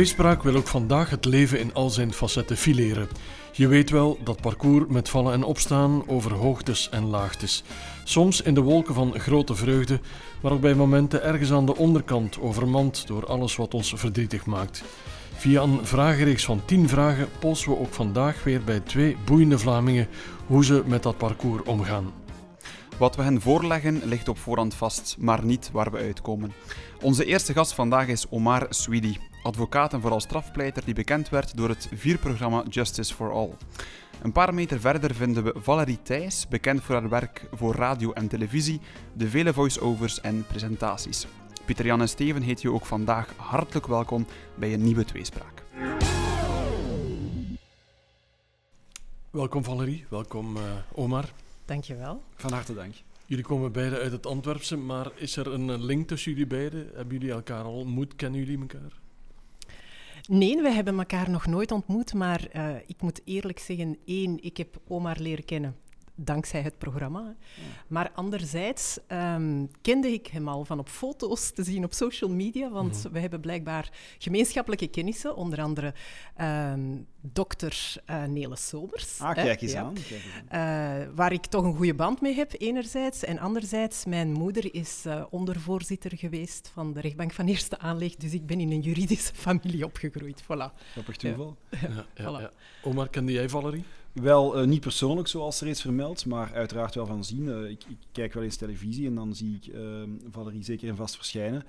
Tweespraak wil ook vandaag het leven in al zijn facetten fileren. Je weet wel, dat parcours met vallen en opstaan over hoogtes en laagtes. Soms in de wolken van grote vreugde, maar ook bij momenten ergens aan de onderkant overmand door alles wat ons verdrietig maakt. Via een vragenreeks van 10 vragen polsen we ook vandaag weer bij twee boeiende Vlamingen hoe ze met dat parcours omgaan. Wat we hen voorleggen ligt op voorhand vast, maar niet waar we uitkomen. Onze eerste gast vandaag is Omar Swidi, advocaat en vooral strafpleiter die bekend werd door het vierprogramma Justice for All. Een paar meter verder vinden we Valerie Thijs, bekend voor haar werk voor radio en televisie, de vele voice-overs en presentaties. Pieter Jan en Steven heet je ook vandaag hartelijk welkom bij een nieuwe tweespraak. Welkom Valerie, welkom uh, Omar. Dankjewel. Van harte dank. Jullie komen beiden uit het Antwerpse, maar is er een link tussen jullie beiden? Hebben jullie elkaar al ontmoet? Kennen jullie elkaar? Nee, we hebben elkaar nog nooit ontmoet, maar uh, ik moet eerlijk zeggen, één, ik heb Omar leren kennen dankzij het programma. Ja. Maar anderzijds um, kende ik hem al van op foto's te zien op social media, want mm -hmm. we hebben blijkbaar gemeenschappelijke kennissen, onder andere um, dokter uh, Nele Somers. Ah, kijk eens, ja. aan, kijk eens aan. Uh, waar ik toch een goede band mee heb, enerzijds. En anderzijds, mijn moeder is uh, ondervoorzitter geweest van de rechtbank van Eerste Aanleg, dus ik ben in een juridische familie opgegroeid. Voilà. Grappig toeval. Ja. Ja, ja, voilà. Omar, kende jij Valerie? Wel, uh, niet persoonlijk zoals reeds vermeld, maar uiteraard wel van zien. Uh, ik, ik, kijk wel eens televisie en dan zie ik uh, Valerie zeker en vast verschijnen.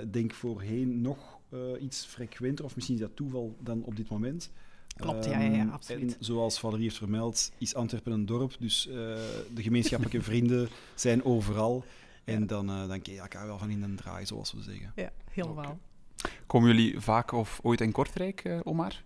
Ik denk voorheen nog iets frequenter, of misschien is dat toeval dan op dit moment. Klopt, ja, ja, ja, absoluut. En zoals Valerie heeft vermeld, is Antwerpen een dorp, dus de gemeenschappelijke vrienden zijn overal. En ja. dan, dan ken je elkaar wel van in een draai, zoals we zeggen. Ja, helemaal. Okay. Komen jullie vaak of ooit in Kortrijk, Omar?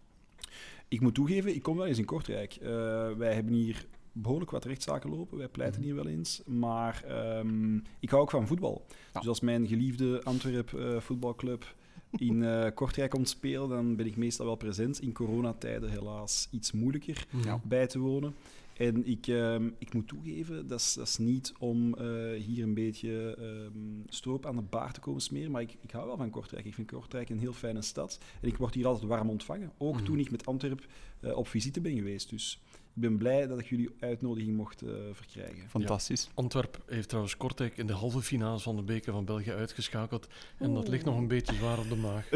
Ik moet toegeven, ik kom wel eens in Kortrijk. Uh, wij hebben hier behoorlijk wat rechtszaken lopen. Wij pleiten hier wel eens. Maar um, ik hou ook van voetbal. Ja. Dus als mijn geliefde Antwerp uh, voetbalclub in uh, Kortrijk komt spelen, dan ben ik meestal wel present. In coronatijden helaas iets moeilijker ja. bij te wonen. En ik, um, ik moet toegeven, dat is, dat is niet om uh, hier een beetje um, stroop aan de baard te komen smeren, maar ik, ik hou wel van Kortrijk. Ik vind Kortrijk een heel fijne stad. En ik word hier altijd warm ontvangen. Ook mm. toen ik met Antwerp uh, op visite ben geweest. Dus ik ben blij dat ik jullie uitnodiging mocht uh, verkrijgen. Fantastisch. Ja. Antwerp heeft trouwens Kortrijk in de halve finales van de beker van België uitgeschakeld. En oh. dat ligt nog een beetje zwaar op de maag.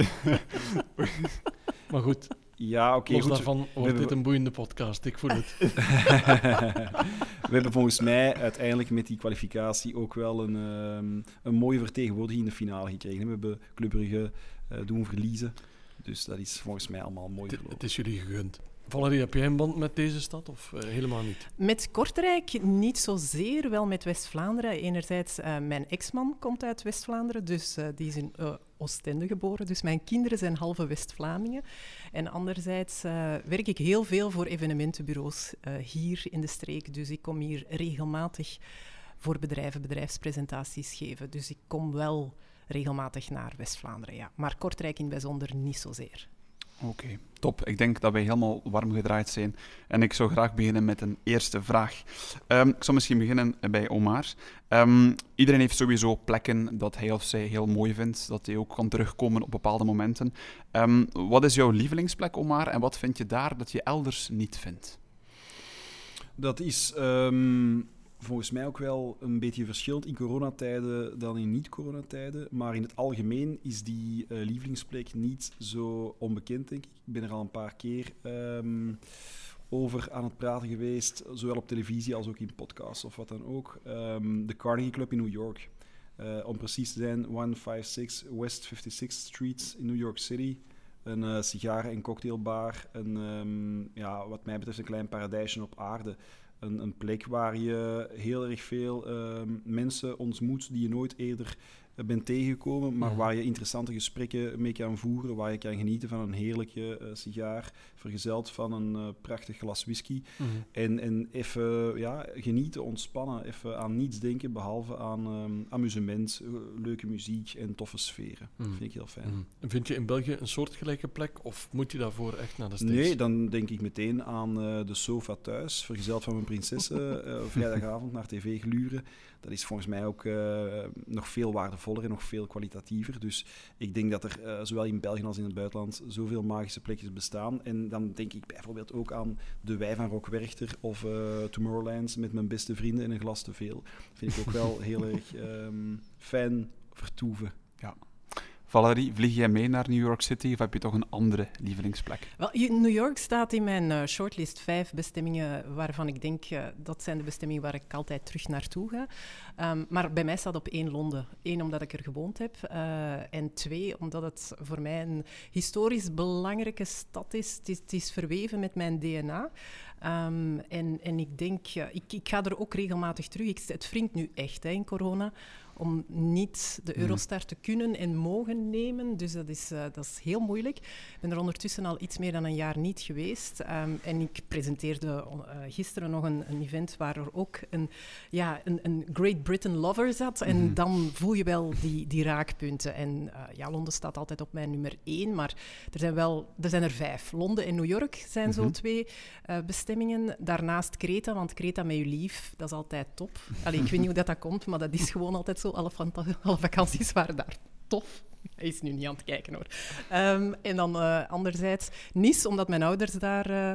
maar goed, ja, oké. Okay, daarvan wordt hebben... dit een boeiende podcast, ik voel het. we hebben volgens mij uiteindelijk met die kwalificatie ook wel een, um, een mooie vertegenwoordiging in de finale gekregen. We hebben Club Brugge uh, doen verliezen. Dus dat is volgens mij allemaal mooi verlopen. Het is jullie gegund. Valerie, heb jij een band met deze stad of uh, helemaal niet? Met Kortrijk niet zozeer, wel met West-Vlaanderen. Enerzijds, uh, mijn ex-man komt uit West-Vlaanderen, dus uh, die is in Oostende geboren. Dus mijn kinderen zijn halve West-Vlamingen. En anderzijds werk ik heel veel voor evenementenbureaus hier in de streek. Dus ik kom hier regelmatig voor bedrijven bedrijfspresentaties geven. Dus ik kom wel regelmatig naar West-Vlaanderen, ja. Maar Kortrijk in bijzonder niet zozeer. Oké, top. Ik denk dat wij helemaal warm gedraaid zijn. En ik zou graag beginnen met een eerste vraag. Um, ik zal misschien beginnen bij Omar. Um, iedereen heeft sowieso plekken dat hij of zij heel mooi vindt, dat hij ook kan terugkomen op bepaalde momenten. Um, wat is jouw lievelingsplek, Omar, en wat vind je daar dat je elders niet vindt? Dat is volgens mij ook wel een beetje verschillend in coronatijden dan in niet-coronatijden. Maar in het algemeen is die uh, lievelingsplek niet zo onbekend, denk ik. Ik ben er al een paar keer um, over aan het praten geweest, zowel op televisie als ook in podcasts of wat dan ook. Um, de Carnegie Club in New York. Uh, om precies te zijn, 156 West 56th Street in New York City. Een uh, sigaren- en cocktailbar. Een, um, ja, wat mij betreft een klein paradijsje op aarde een, een plek waar je heel erg veel uh, mensen ontmoet die je nooit eerder bent tegengekomen, maar waar je interessante gesprekken mee kan voeren, waar je kan genieten van een heerlijke uh, sigaar, vergezeld van een uh, prachtig glas whisky. Mm -hmm. En, en even ja, genieten, ontspannen, even aan niets denken, behalve aan um, amusement, leuke muziek en toffe sferen. Mm -hmm. Dat vind ik heel fijn. Mm -hmm. Vind je in België een soortgelijke plek, of moet je daarvoor echt naar de States? Nee, dan denk ik meteen aan de sofa thuis, vergezeld van mijn prinsessen, vrijdagavond naar tv gluren. Dat is volgens mij ook eh, nog veel waardevoller en nog veel kwalitatiever. Dus ik denk dat er eh, zowel in België als in het buitenland zoveel magische plekjes bestaan. En dan denk ik bijvoorbeeld ook aan de Wij van Rock Werchter of uh, Tomorrowlands met mijn beste vrienden en een glas te veel. vind ik ook wel heel erg um, fijn vertoeven. Ja. Valerie, vlieg jij mee naar New York City of heb je toch een andere lievelingsplek? Wel, New York staat in mijn uh, shortlist vijf bestemmingen waarvan ik denk uh, dat zijn de bestemmingen waar ik altijd terug naartoe ga. Um, maar bij mij staat op één Londen. Eén, omdat ik er gewoond heb. Uh, en twee, omdat het voor mij een historisch belangrijke stad is. Het is, verweven met mijn DNA. Um, en, en ik denk, ik, ik ga er ook regelmatig terug. Ik, het wringt nu echt hè, in corona om niet de mhm. Eurostar te kunnen en mogen nemen. Dus dat is, uh, dat is heel moeilijk. Ik ben er ondertussen al iets meer dan een jaar niet geweest. Um, en ik presenteerde uh, gisteren nog een, een, event waar er ook een, ja, een, een Great Britain lover zat. En mm -hmm. dan voel je wel die, die raakpunten. En uh, ja, Londen staat altijd op mijn nummer één, maar er zijn, wel, er, zijn er vijf. Londen en New York zijn mm -hmm. zo mhm. twee bestemmingen. Daarnaast Creta, want Creta met je lief, dat is altijd top. Allee, ik weet niet hoe dat, dat komt, maar dat is gewoon altijd zo. Alle, alle vakanties waren daar tof. Hij is nu niet aan het kijken hoor. Um, en dan uh, anderzijds Nice, omdat mijn ouders daar uh,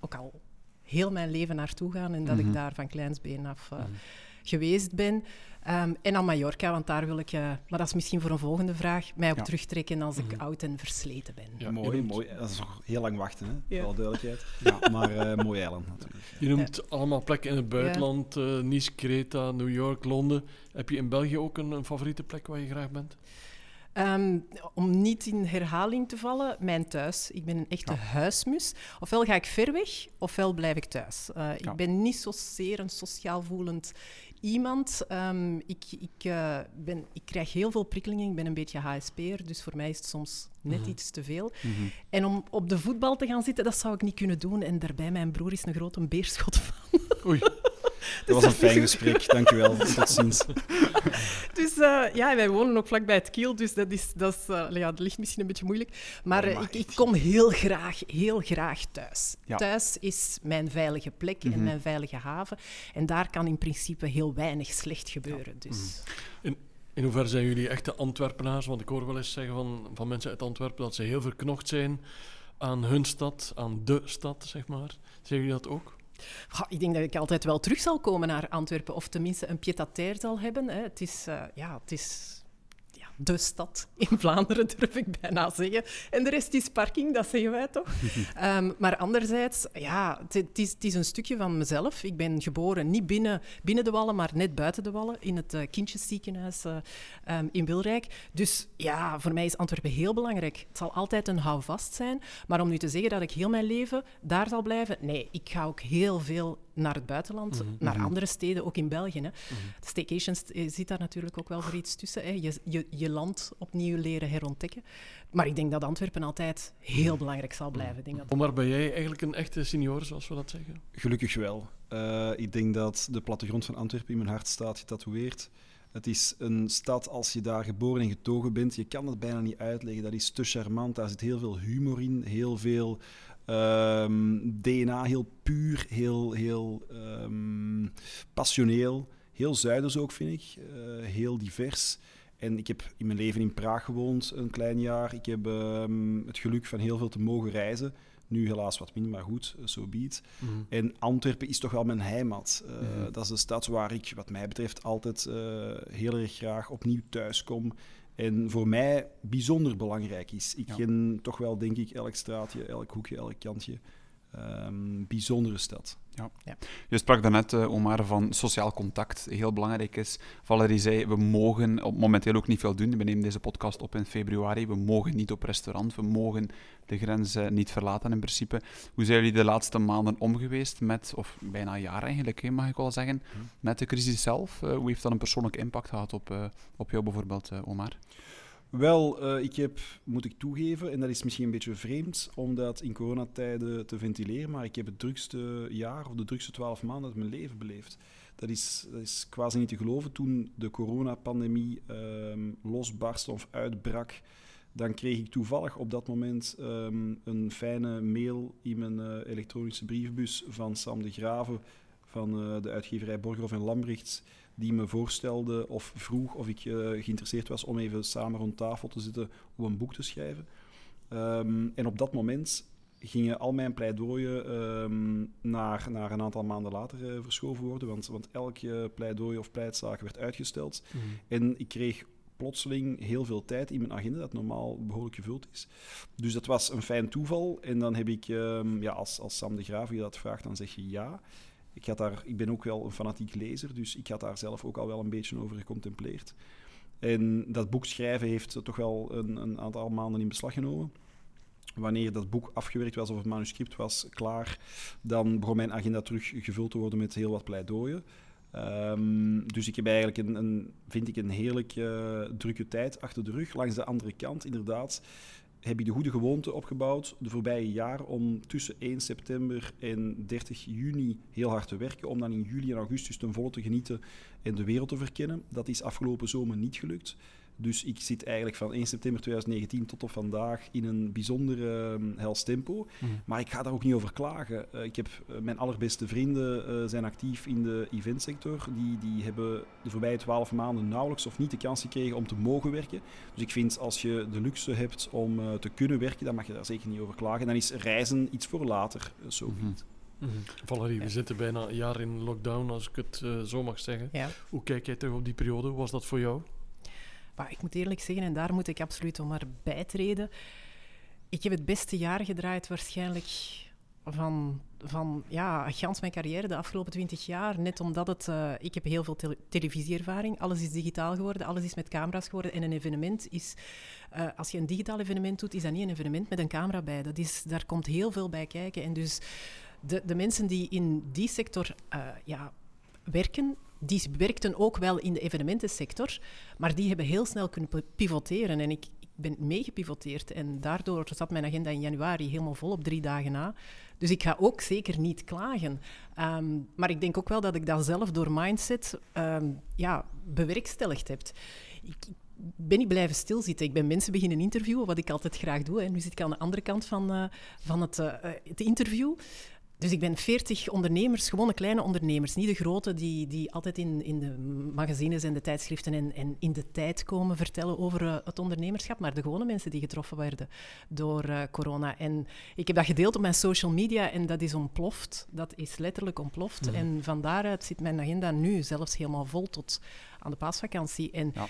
ook al heel mijn leven naartoe gaan en dat mm -hmm. ik daar van kleinsbeen af uh, mm -hmm. geweest ben. Um, en aan Mallorca, want daar wil ik, uh, maar dat is misschien voor een volgende vraag, mij op ja. terugtrekken als ik mm -hmm. oud en versleten ben. Ja, mooi, mooi. Dat is nog heel lang wachten, hè? Ja. Voor duidelijkheid. Ja, maar uh, mooi eiland natuurlijk. Je noemt allemaal plekken in het buitenland, uh, Nice, Creta, New York, Londen. Heb je in België ook een, een favoriete plek waar je graag bent? Um, om niet in herhaling te vallen, mijn thuis. Ik ben een echte ja. huismus. Ofwel ga ik ver weg, ofwel blijf ik thuis. Uh, ik ja. ben niet zozeer een sociaal voelend iemand. Um, ik, ik, uh, ben, ik krijg heel veel prikkelingen. Ik ben een beetje HSP'er, dus voor mij is het soms net mm -hmm. iets te veel. Mm -hmm. En om op de voetbal te gaan zitten, dat zou ik niet kunnen doen. En daarbij, mijn broer is een grote beerschot van. Oei. Dat was een fijn gesprek, dankjewel. Tot ziens. Dus uh, ja, wij wonen ook vlakbij het Kiel, dus dat, is, dat, is, uh, ja, dat ligt misschien een beetje moeilijk. Maar, uh, ik, ik, kom heel graag, heel graag thuis. Ja. Thuis is mijn veilige plek mm -hmm. en mijn veilige haven. En daar kan in principe heel weinig slecht gebeuren. Ja. Dus. -hmm. in, in hoeverre zijn jullie echte Antwerpenaars? Want ik hoor wel eens zeggen van, van mensen uit Antwerpen dat ze heel verknocht zijn aan hun stad, aan de stad, zeg maar. Zijn jullie dat ook? Ik denk dat ik altijd wel terug zal komen naar Antwerpen, of tenminste een pied-à-terre zal hebben. Hè. Het is, uh, ja, het is de stad in Vlaanderen, durf ik bijna zeggen. En de rest is parking, dat zeggen wij toch? um, maar anderzijds, ja, het, is, is, een stukje van mezelf. Ik ben geboren niet binnen, binnen de wallen, maar net buiten de wallen, in het uh, kindjesziekenhuis uh, um, in Wilrijk. Dus ja, voor mij is Antwerpen heel belangrijk. Het zal altijd een houvast zijn. Maar om nu te zeggen dat ik heel mijn leven daar zal blijven, nee, ik ga ook heel veel naar het buitenland, mm -hmm. naar andere steden, ook in België. Hè. Mm -hmm. Staycations zit daar natuurlijk ook wel voor iets tussen. Hè. Je, je, je land opnieuw leren herontdekken. Maar ik denk dat Antwerpen altijd heel belangrijk zal blijven. Denk dat... Omar, ben jij eigenlijk een echte senior, zoals we dat zeggen? Gelukkig wel. Uh, ik denk dat de plattegrond van Antwerpen in mijn hart staat getatoeëerd. Het is een stad, als je daar geboren en getogen bent, je kan het bijna niet uitleggen. Dat is te charmant, daar zit heel veel humor in, heel veel um, DNA, heel puur, heel, heel um, passioneel. Heel zuiders ook, vind ik. Uh, heel divers. En ik heb in mijn leven in Praag gewoond, een klein jaar. Ik heb um, het geluk van heel veel te mogen reizen. Nu helaas wat minder, maar goed, zo so be it. Mm -hmm. En Antwerpen is toch wel mijn heimat. Uh, mm -hmm. Dat is de stad waar ik, wat mij betreft, altijd uh, heel erg graag opnieuw thuis kom. En voor mij bijzonder belangrijk is. Ik ja. ken toch wel, denk ik, elk straatje, elk hoekje, elk kantje. Um, bijzondere stad. Ja. ja. Je sprak daarnet, uh, Omar, van sociaal contact. Heel belangrijk is. Valerie zei, we mogen op momenteel ook niet veel doen. We nemen deze podcast op in februari. We mogen niet op restaurant. We mogen de grens uh, niet verlaten in principe. Hoe zijn jullie de laatste maanden omgeweest met, of bijna een jaar eigenlijk, mag ik wel zeggen, hmm. met de crisis zelf? Uh, hoe heeft dat een persoonlijke impact gehad op, op jou bijvoorbeeld, Omar? Wel, uh, ik heb, moet ik toegeven, en dat is misschien een beetje vreemd om dat in coronatijden te ventileren, maar ik heb het drukste jaar of de drukste twaalf maanden uit mijn leven beleefd. Dat is, dat is quasi niet te geloven. Toen de coronapandemie um, losbarstte of uitbrak, dan kreeg ik toevallig op dat moment um, een fijne mail in mijn uh, elektronische brievenbus van Sam de Graven van uh, de uitgeverij Borgerhoff en Lambrechts die me voorstelde of vroeg of ik geïnteresseerd was om even samen rond tafel te zitten om een boek te schrijven. Ehm, en op dat moment gingen al mijn pleidooien ehm, naar, naar een aantal maanden later verschoven worden, want, want elke pleidooi of pleitzaak werd uitgesteld. Mhm. En ik kreeg plotseling heel veel tijd in mijn agenda, dat normaal behoorlijk gevuld is. Dus dat was een fijn toeval. En dan heb ik, um, ja, als, als Sam de Graaf je dat vraagt, dan zeg je ja. Ik, had daar, ik ben ook wel een fanatiek lezer, dus ik had daar zelf ook al wel een beetje over gecontempleerd. En dat boek schrijven heeft toch wel een, een aantal maanden in beslag genomen wanneer dat boek afgewerkt was of het manuscript was klaar, dan begon mijn agenda terug gevuld te worden met heel wat pleidooien. Um, dus ik heb eigenlijk een, een vind ik een heerlijk uh, drukke tijd achter de rug. Langs de andere kant, inderdaad, heb ik de goede gewoonte opgebouwd de voorbije jaar om tussen 1 september en 30 juni heel hard te werken, om dan in juli en augustus ten volle te genieten en de wereld te verkennen. Dat is afgelopen zomer niet gelukt. Dus ik zit eigenlijk van 1 september 2019 tot op vandaag in een bijzonder uh, hels tempo. Mhm. Maar ik ga daar ook niet over klagen. Uh, ik heb uh, mijn allerbeste vrienden uh, zijn actief in de eventsector. Die, die hebben de voorbije 12 maanden nauwelijks of niet de kans gekregen om te mogen werken. Dus ik vind als je de luxe hebt om te kunnen werken, dan mag je daar zeker niet over klagen. Dan is reizen iets voor later, zo mm -hmm. Mm -hmm. Valerie, we zitten bijna een jaar in lockdown, als ik het zo mag zeggen. Ja. Hoe kijk jij terug op die periode? Hoe was dat voor jou? Maar ik moet eerlijk zeggen, en daar moet ik absoluut om maar bijtreden. Ik heb het beste jaar gedraaid waarschijnlijk van, van ja, gans mijn carrière de afgelopen twintig jaar. Net omdat het... Uh, ik heb heel veel te televisieervaring. Alles is digitaal geworden. Alles is met camera's geworden. En een evenement is... Uh, als je een digitaal evenement doet, is dat niet een evenement met een camera bij. Dat is, daar komt heel veel bij kijken. En dus de, de mensen die in die sector uh, ja, werken, die werkten ook wel in de evenementensector, maar die hebben heel snel kunnen pivoteren. En ik, ik ben meegepivoteerd en daardoor zat mijn agenda in januari helemaal vol op drie dagen na. Dus ik ga ook zeker niet klagen. Um, maar ik denk ook wel dat ik dat zelf door mindset um, ja, bewerkstelligd heb. Ik, ben niet blijven stilzitten. Ik ben mensen beginnen interviewen, wat ik altijd graag doe. En nu zit ik aan de andere kant van, uh, van het, uh, het interview. Dus ik ben 40 ondernemers, gewone kleine ondernemers, niet de grote die, die altijd in, in de magazines en de tijdschriften en, en in de tijd komen vertellen over uh, het ondernemerschap, maar de gewone mensen die getroffen werden door uh, corona. En ik heb dat gedeeld op mijn social media en dat is ontploft. Dat is letterlijk ontploft. Mm. En van daaruit zit mijn agenda nu zelfs helemaal vol tot aan de paasvakantie. En ja.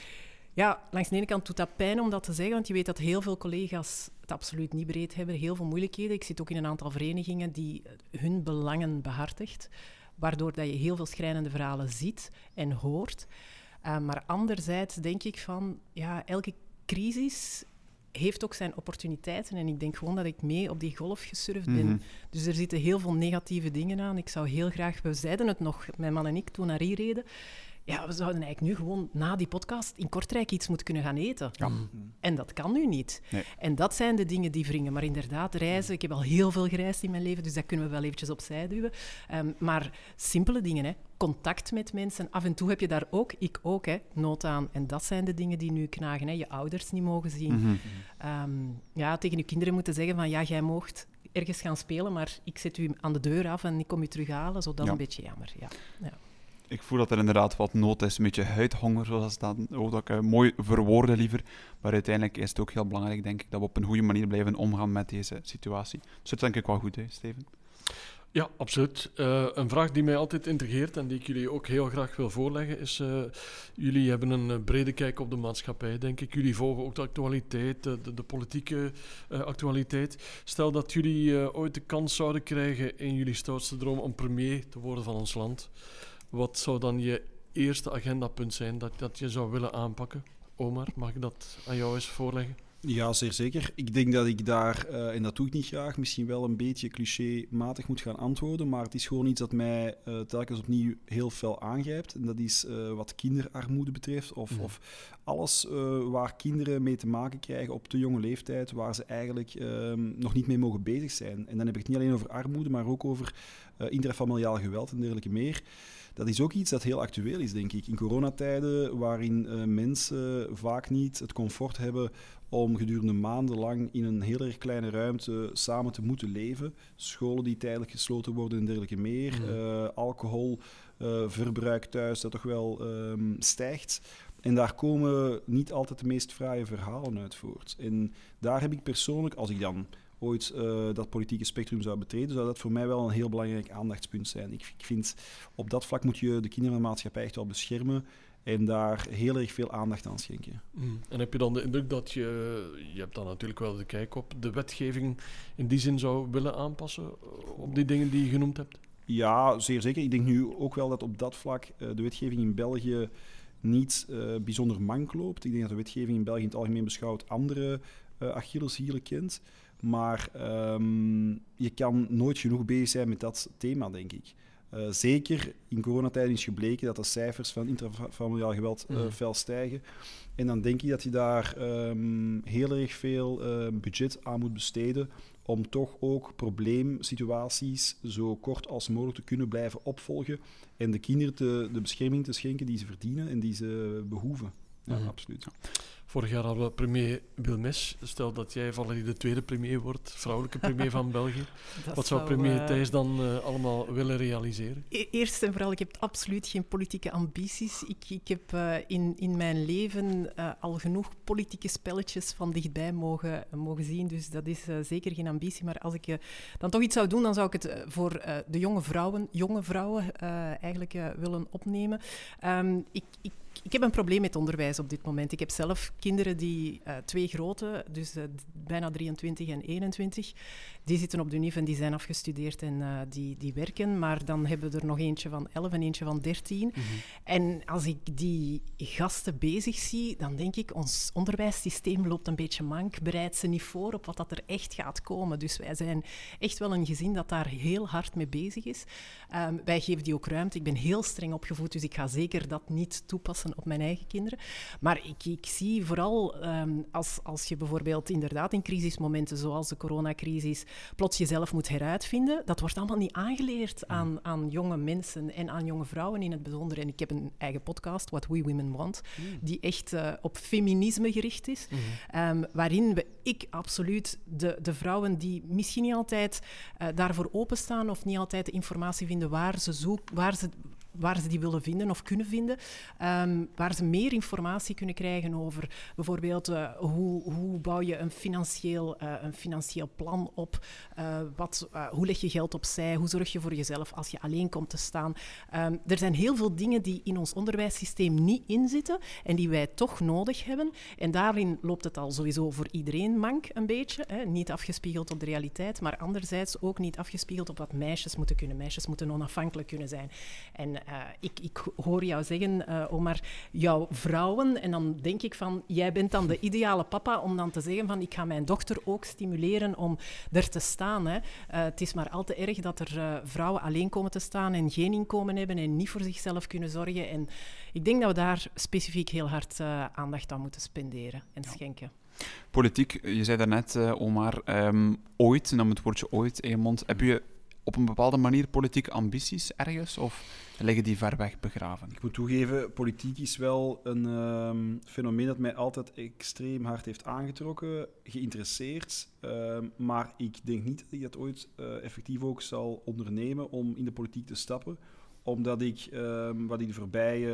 Ja, langs de ene kant doet dat pijn om dat te zeggen, want je weet dat heel veel collega's het absoluut niet breed hebben, heel veel moeilijkheden. Ik zit ook in een aantal verenigingen die hun belangen behartigt, waardoor dat je heel veel schrijnende verhalen ziet en hoort. Uh, maar anderzijds denk ik van, ja, elke crisis heeft ook zijn opportuniteiten. En ik denk gewoon dat ik mee op die golf gesurfd ben. Mm -hmm. Dus er zitten heel veel negatieve dingen aan. Ik zou heel graag, we zeiden het nog, mijn man en ik, toen naar hier reden ja, we zouden eigenlijk nu gewoon na die podcast in Kortrijk iets moeten kunnen gaan eten. Ja. En dat kan nu niet. Nee. En dat zijn de dingen die wringen. Maar inderdaad, reizen. Ik heb al heel veel gereisd in mijn leven, dus dat kunnen we wel eventjes opzij duwen. Um, maar simpele dingen, hè. contact met mensen. Af en toe heb je daar ook, ik ook, hè, nood aan. En dat zijn de dingen die nu knagen. Hè. Je ouders niet mogen zien. Mm -hmm. um, ja, tegen je kinderen moeten zeggen van, ja, jij moogt ergens gaan spelen, maar ik zet u aan de deur af en ik kom u terughalen. Zo, dat is ja. een beetje jammer. Ja. ja ik voel dat er inderdaad wat nood is, een beetje huidhonger, zoals dat, oh, dat ik uh, mooi verwoorden liever. Maar uiteindelijk is het ook heel belangrijk, denk ik, dat we op een goede manier blijven omgaan met deze situatie. Dus dat denk ik wel goed, hè, Steven? Ja, absoluut. Uh, een vraag die mij altijd integreert en die ik jullie ook heel graag wil voorleggen is: uh, jullie hebben een brede kijk op de maatschappij, denk ik. Jullie volgen ook de actualiteit, de, politieke actualiteit. Stel dat jullie ooit de kans zouden krijgen in jullie stoutste droom om premier te worden van ons land. Wat zou dan je eerste agendapunt zijn dat, dat je zou willen aanpakken? Omar, mag ik dat aan jou eens voorleggen? Ja, zeer zeker. Ik denk dat ik daar, uh, en dat doe ik niet graag, misschien wel een beetje clichématig moet gaan antwoorden, maar het is gewoon iets dat mij uh, telkens opnieuw heel fel aangrijpt. En dat is uh, wat kinderarmoede betreft, of, mm. of alles waar kinderen mee te maken krijgen op te jonge leeftijd, waar ze eigenlijk ehm, nog niet mee mogen bezig zijn. En dan heb ik het niet alleen over armoede, maar ook over intrafamiliaal geweld en dergelijke meer dat is ook iets dat heel actueel is, denk ik. In coronatijden, waarin uh, mensen vaak niet het comfort hebben om gedurende maandenlang in een heel erg kleine ruimte samen te moeten leven. Scholen die tijdelijk gesloten worden en dergelijke meer. Uh, alcoholverbruik thuis dat toch wel um, stijgt. En daar komen niet altijd de meest fraaie verhalen uit voort. En daar heb ik persoonlijk, als ik dan ooit uh, dat politieke spectrum zou betreden, zou dat voor mij wel een heel belangrijk aandachtspunt zijn. Ik, ik vind op dat vlak moet je de kinderen van de maatschappij echt wel beschermen en daar heel erg veel aandacht aan schenken. Mm. En heb je dan de indruk dat je, je hebt dan natuurlijk wel de kijk op, de wetgeving in die zin zou willen aanpassen eh, op die dingen die je genoemd hebt? Ja, zeer zeker. Ik denk nu ook wel dat op dat vlak uh, de wetgeving in België niet uh, bijzonder mank loopt. Ik denk dat de wetgeving in België in het algemeen beschouwd andere uh, Achilleshielen kent. Maar um, je kan nooit genoeg bezig zijn met dat thema, denk ik. Uh, zeker in coronatijden is gebleken dat de cijfers van intrafamiliaal geweld uh, mm. fel stijgen. En dan denk ik dat je daar um, heel erg veel uh, budget aan moet besteden om toch ook probleemsituaties zo kort als mogelijk te kunnen blijven opvolgen en de kinderen te, de bescherming te schenken die ze verdienen en die ze behoeven. Ja, mm. absoluut. Vorig jaar hadden we premier Wilmes. Stel dat jij Valerie de tweede premier wordt, vrouwelijke premier van België. Wat zou premier uh, Thijs dan uh, allemaal willen realiseren? E-, eerst en vooral, ik heb absoluut geen politieke ambities. Ik, ik heb uh, in, in mijn leven al genoeg politieke spelletjes van dichtbij mogen, mogen zien. Dus dat is zeker geen ambitie. Maar als ik dan toch iets zou doen, dan zou ik het voor de jonge vrouwen, jonge vrouwen eigenlijk willen opnemen. Um, ik, ik ik heb een probleem met onderwijs op dit moment. Ik heb zelf kinderen die, uh, twee grote, dus uh, bijna 23 en 21, die zitten op de UNIF en die zijn afgestudeerd en uh, die, die werken. Maar dan hebben we er nog eentje van 11 en eentje van 13. Mm -hmm. En als ik die gasten bezig zie, dan denk ik, ons onderwijssysteem loopt een beetje mank, bereidt ze niet voor op wat dat er echt gaat komen. Dus wij zijn echt wel een gezin dat daar heel hard mee bezig is. Um, wij geven die ook ruimte. Ik ben heel streng opgevoed, dus ik ga zeker dat niet toepassen op mijn eigen kinderen. Maar ik, ik zie vooral um, als, als je bijvoorbeeld inderdaad in crisismomenten zoals de coronacrisis plots jezelf moet heruitvinden, dat wordt allemaal niet aangeleerd mm. aan, aan jonge mensen en aan jonge vrouwen in het bijzonder. En ik heb een eigen podcast, What We Women Want, mm. die echt uh, op feminisme gericht is, mm -hmm. um, waarin we, ik absoluut de, de vrouwen die misschien niet altijd uh, daarvoor openstaan of niet altijd de informatie vinden waar ze, zoek, waar ze waar ze die willen vinden of kunnen vinden. Um, waar ze meer informatie kunnen krijgen over bijvoorbeeld uh, hoe, hoe bouw je een financieel, uh, een financieel plan op, uh, wat, hoe leg je geld opzij, hoe zorg je voor jezelf als je alleen komt te staan. Um, er zijn heel veel dingen die in ons onderwijssysteem niet inzitten en die wij toch nodig hebben. En daarin loopt het al sowieso voor iedereen mank een beetje. Hè? Niet afgespiegeld op de realiteit, maar anderzijds ook niet afgespiegeld op wat meisjes moeten kunnen. Meisjes moeten onafhankelijk kunnen zijn. En uh, ik, ik, hoor jou zeggen, uh, Omar, jouw vrouwen. En dan denk ik van, jij bent dan de ideale papa om dan te zeggen van, ik ga mijn dochter ook stimuleren om er te staan. Hè. Uh, het is maar al te erg dat er vrouwen alleen komen te staan en geen inkomen hebben en niet voor zichzelf kunnen zorgen. En ik denk dat we daar specifiek heel hard aandacht aan moeten spenderen en schenken. Politiek, je zei daarnet, Omar, um, ooit, nam het woordje ooit in je mond, heb je op een bepaalde manier politieke ambities ergens? Of liggen die ver weg begraven? Ik moet toegeven, politiek is wel een um, fenomeen dat mij altijd extreem hard heeft aangetrokken, geïnteresseerd. Um, maar ik denk niet dat ik dat ooit uh, effectief ook zal ondernemen om in de politiek te stappen. Omdat ik um, wat ik de voorbije,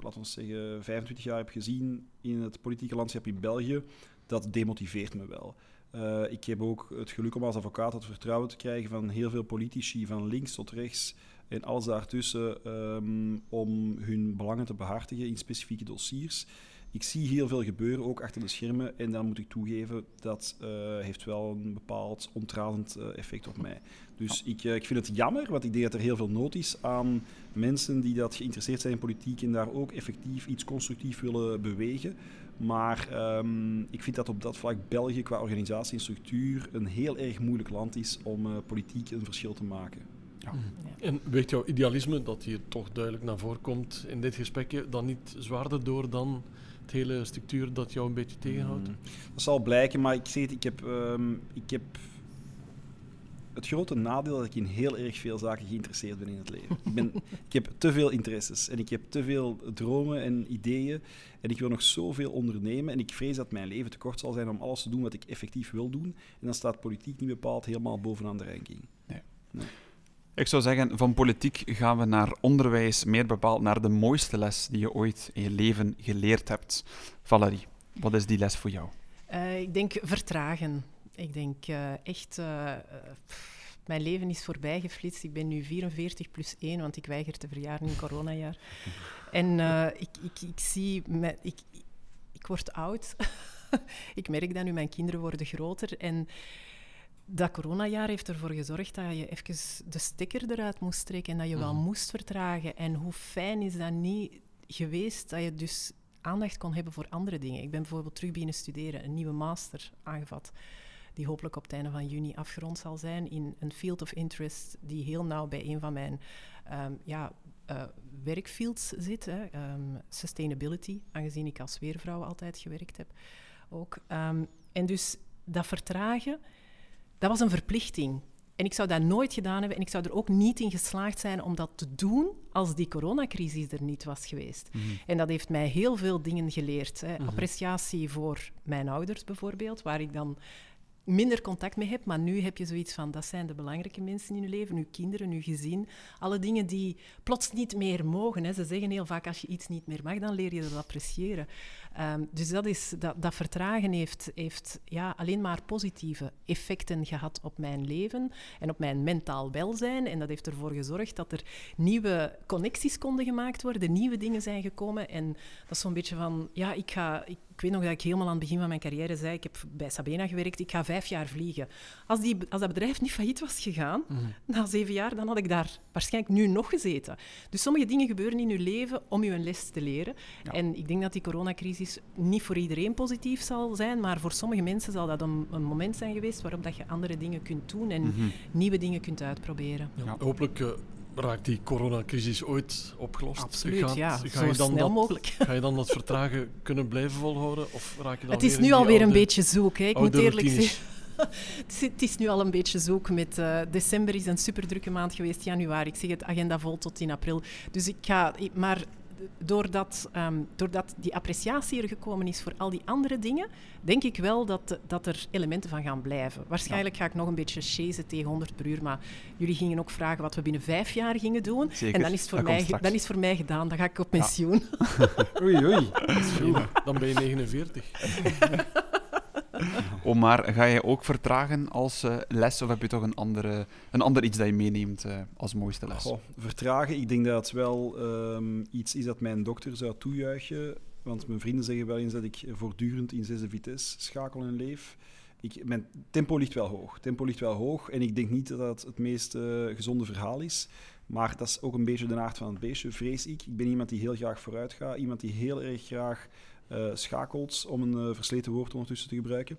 laten we zeggen, 25 jaar heb gezien in het politieke landschap in België, dat demotiveert me wel. Uh, ik heb ook het geluk om als advocaat het vertrouwen te krijgen van heel veel politici, van links tot rechts en alles daartussen, um, om hun belangen te behartigen in specifieke dossiers. Ik zie heel veel gebeuren, ook achter de schermen, en dan moet ik toegeven, dat uh, heeft wel een bepaald ontradend uh, effect op mij. Dus ik, uh, ik vind het jammer, want ik denk dat er heel veel nood is aan mensen die dat geïnteresseerd zijn in politiek en daar ook effectief iets constructief willen bewegen. Maar um, ik vind dat op dat vlak België qua organisatie en structuur een heel erg moeilijk land is om politiek een verschil te maken. Ja. Mm. En weegt jouw idealisme, dat hier toch duidelijk naar voren komt in dit gesprekje, dan niet zwaarder door dan het hele structuur dat jou een beetje tegenhoudt? Mm. Dat zal blijken, maar ik zeg het, ik heb, um, ik heb het grote nadeel dat ik in heel erg veel zaken geïnteresseerd ben in het leven. Ik, ben, ik heb te veel interesses en ik heb te veel dromen en ideeën. En ik wil nog zoveel ondernemen. En ik vrees dat mijn leven te kort zal zijn om alles te doen wat ik effectief wil doen. En dan staat politiek niet bepaald helemaal bovenaan de ranking. Nee. nee. Ik zou zeggen, van politiek gaan we naar onderwijs, meer bepaald naar de mooiste les die je ooit in je leven geleerd hebt. Valerie, wat is die les voor jou? Uh, ik denk vertragen. Ik denk uh, echt, uh, mijn leven is voorbij geflitst. Ik ben nu 44 plus 1, want ik weiger te verjaren in coronajaar. En ik, ik, ik zie, met, ik, ik word oud. ik merk dat nu, mijn kinderen worden groter. En dat coronajaar heeft ervoor gezorgd dat je even de stekker eruit moest trekken en dat je wel mhm. moest vertragen. En hoe fijn is dat niet geweest dat je dus aandacht kon hebben voor andere dingen. Ik ben bijvoorbeeld terug beginnen studeren, een nieuwe master aangevat, die hopelijk op het einde van juni afgerond zal zijn in een field of interest die heel nauw bij een van mijn um, ja, uh, werkfields zit, hè. Um, sustainability, aangezien ik als weervrouw altijd gewerkt heb ook. Um, en dus dat vertragen dat was een verplichting. En ik zou dat nooit gedaan hebben en ik zou er ook niet in geslaagd zijn om dat te doen als die coronacrisis er niet was geweest. Mhm. En dat heeft mij heel veel dingen geleerd. Hè. Mhm. Appreciatie voor mijn ouders bijvoorbeeld, waar ik dan minder contact mee heb, maar nu heb je zoiets van, dat zijn de belangrijke mensen in je leven, uw kinderen, uw gezin, alle dingen die plots niet meer mogen. Hè. Ze zeggen heel vaak, als je iets niet meer mag, dan leer je dat appreciëren. Um, dus dat, is, dat, dat vertragen heeft, heeft ja, alleen maar positieve effecten gehad op mijn leven en op mijn mentaal welzijn. En dat heeft ervoor gezorgd dat er nieuwe connecties konden gemaakt worden, nieuwe dingen zijn gekomen. En dat is zo'n beetje van, ja, ik ga... Ik, ik weet nog dat ik helemaal aan het begin van mijn carrière zei, ik heb bij Sabena gewerkt, ik ga vijf jaar vliegen. Als, die, als dat bedrijf niet failliet was gegaan, mhm. na zeven jaar, dan had ik daar waarschijnlijk nu nog gezeten. Dus sommige dingen gebeuren in je leven om je een les te leren. En ik denk dat die coronacrisis niet voor iedereen positief zal zijn, maar voor sommige mensen zal dat een, een moment zijn geweest waarop dat je andere dingen kunt doen en mhm. nieuwe dingen kunt uitproberen. Ja, hopelijk uh, raakt die coronacrisis ooit opgelost? Absoluut, ja. Ga zo je dan snel dat, mogelijk. Ga je dan dat vertragen kunnen blijven volhouden? Of raak je dan het is nu alweer een beetje zoek, hè. ik moet eerlijk zeggen. het is nu al een beetje zoek. Met, uh, december is een superdrukke maand geweest, januari. Ik zeg het, agenda vol tot in april. Dus ik ga... Maar doordat, um, doordat die appreciatie er gekomen is voor al die andere dingen, denk ik wel dat, dat er elementen van gaan blijven. Waarschijnlijk ga ik nog een beetje chasen tegen 100 per uur, maar jullie gingen ook vragen wat we binnen vijf jaar gingen doen. Zeker. En dan is, het voor mij, dan is voor mij gedaan. Dan ga ik op pensioen. oei, oei. Dan ben je 49. Omar, ga je ook vertragen als uh, les of heb je toch een, andere, een ander iets dat je meeneemt uh, als mooiste les? Goh, vertragen, ik denk dat het wel um, iets is dat mijn dokter zou toejuichen. Want mijn vrienden zeggen wel eens dat ik voortdurend in zesde vitesse schakel en leef. Ik, mijn tempo ligt wel hoog. Tempo ligt wel hoog en ik denk niet dat dat het meest uh, gezonde verhaal is. Maar dat is ook een beetje de aard van het beestje, vrees ik. Ik ben iemand die heel graag vooruit gaat. Iemand die heel erg graag schakelt, om een uh, versleten woord ondertussen te gebruiken.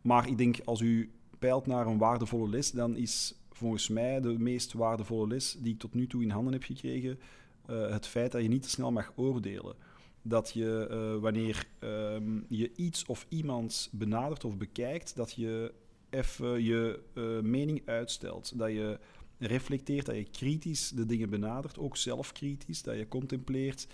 Maar ik denk, als u peilt naar een waardevolle les, dan is volgens mij de meest waardevolle les die ik tot nu toe in handen heb gekregen, uh, het feit dat je niet te snel mag oordelen. Dat je, wanneer um, je iets of iemand benadert of bekijkt, dat je even je mening uitstelt. Dat je reflecteert, dat je kritisch de dingen benadert, ook zelfkritisch, dat je contempleert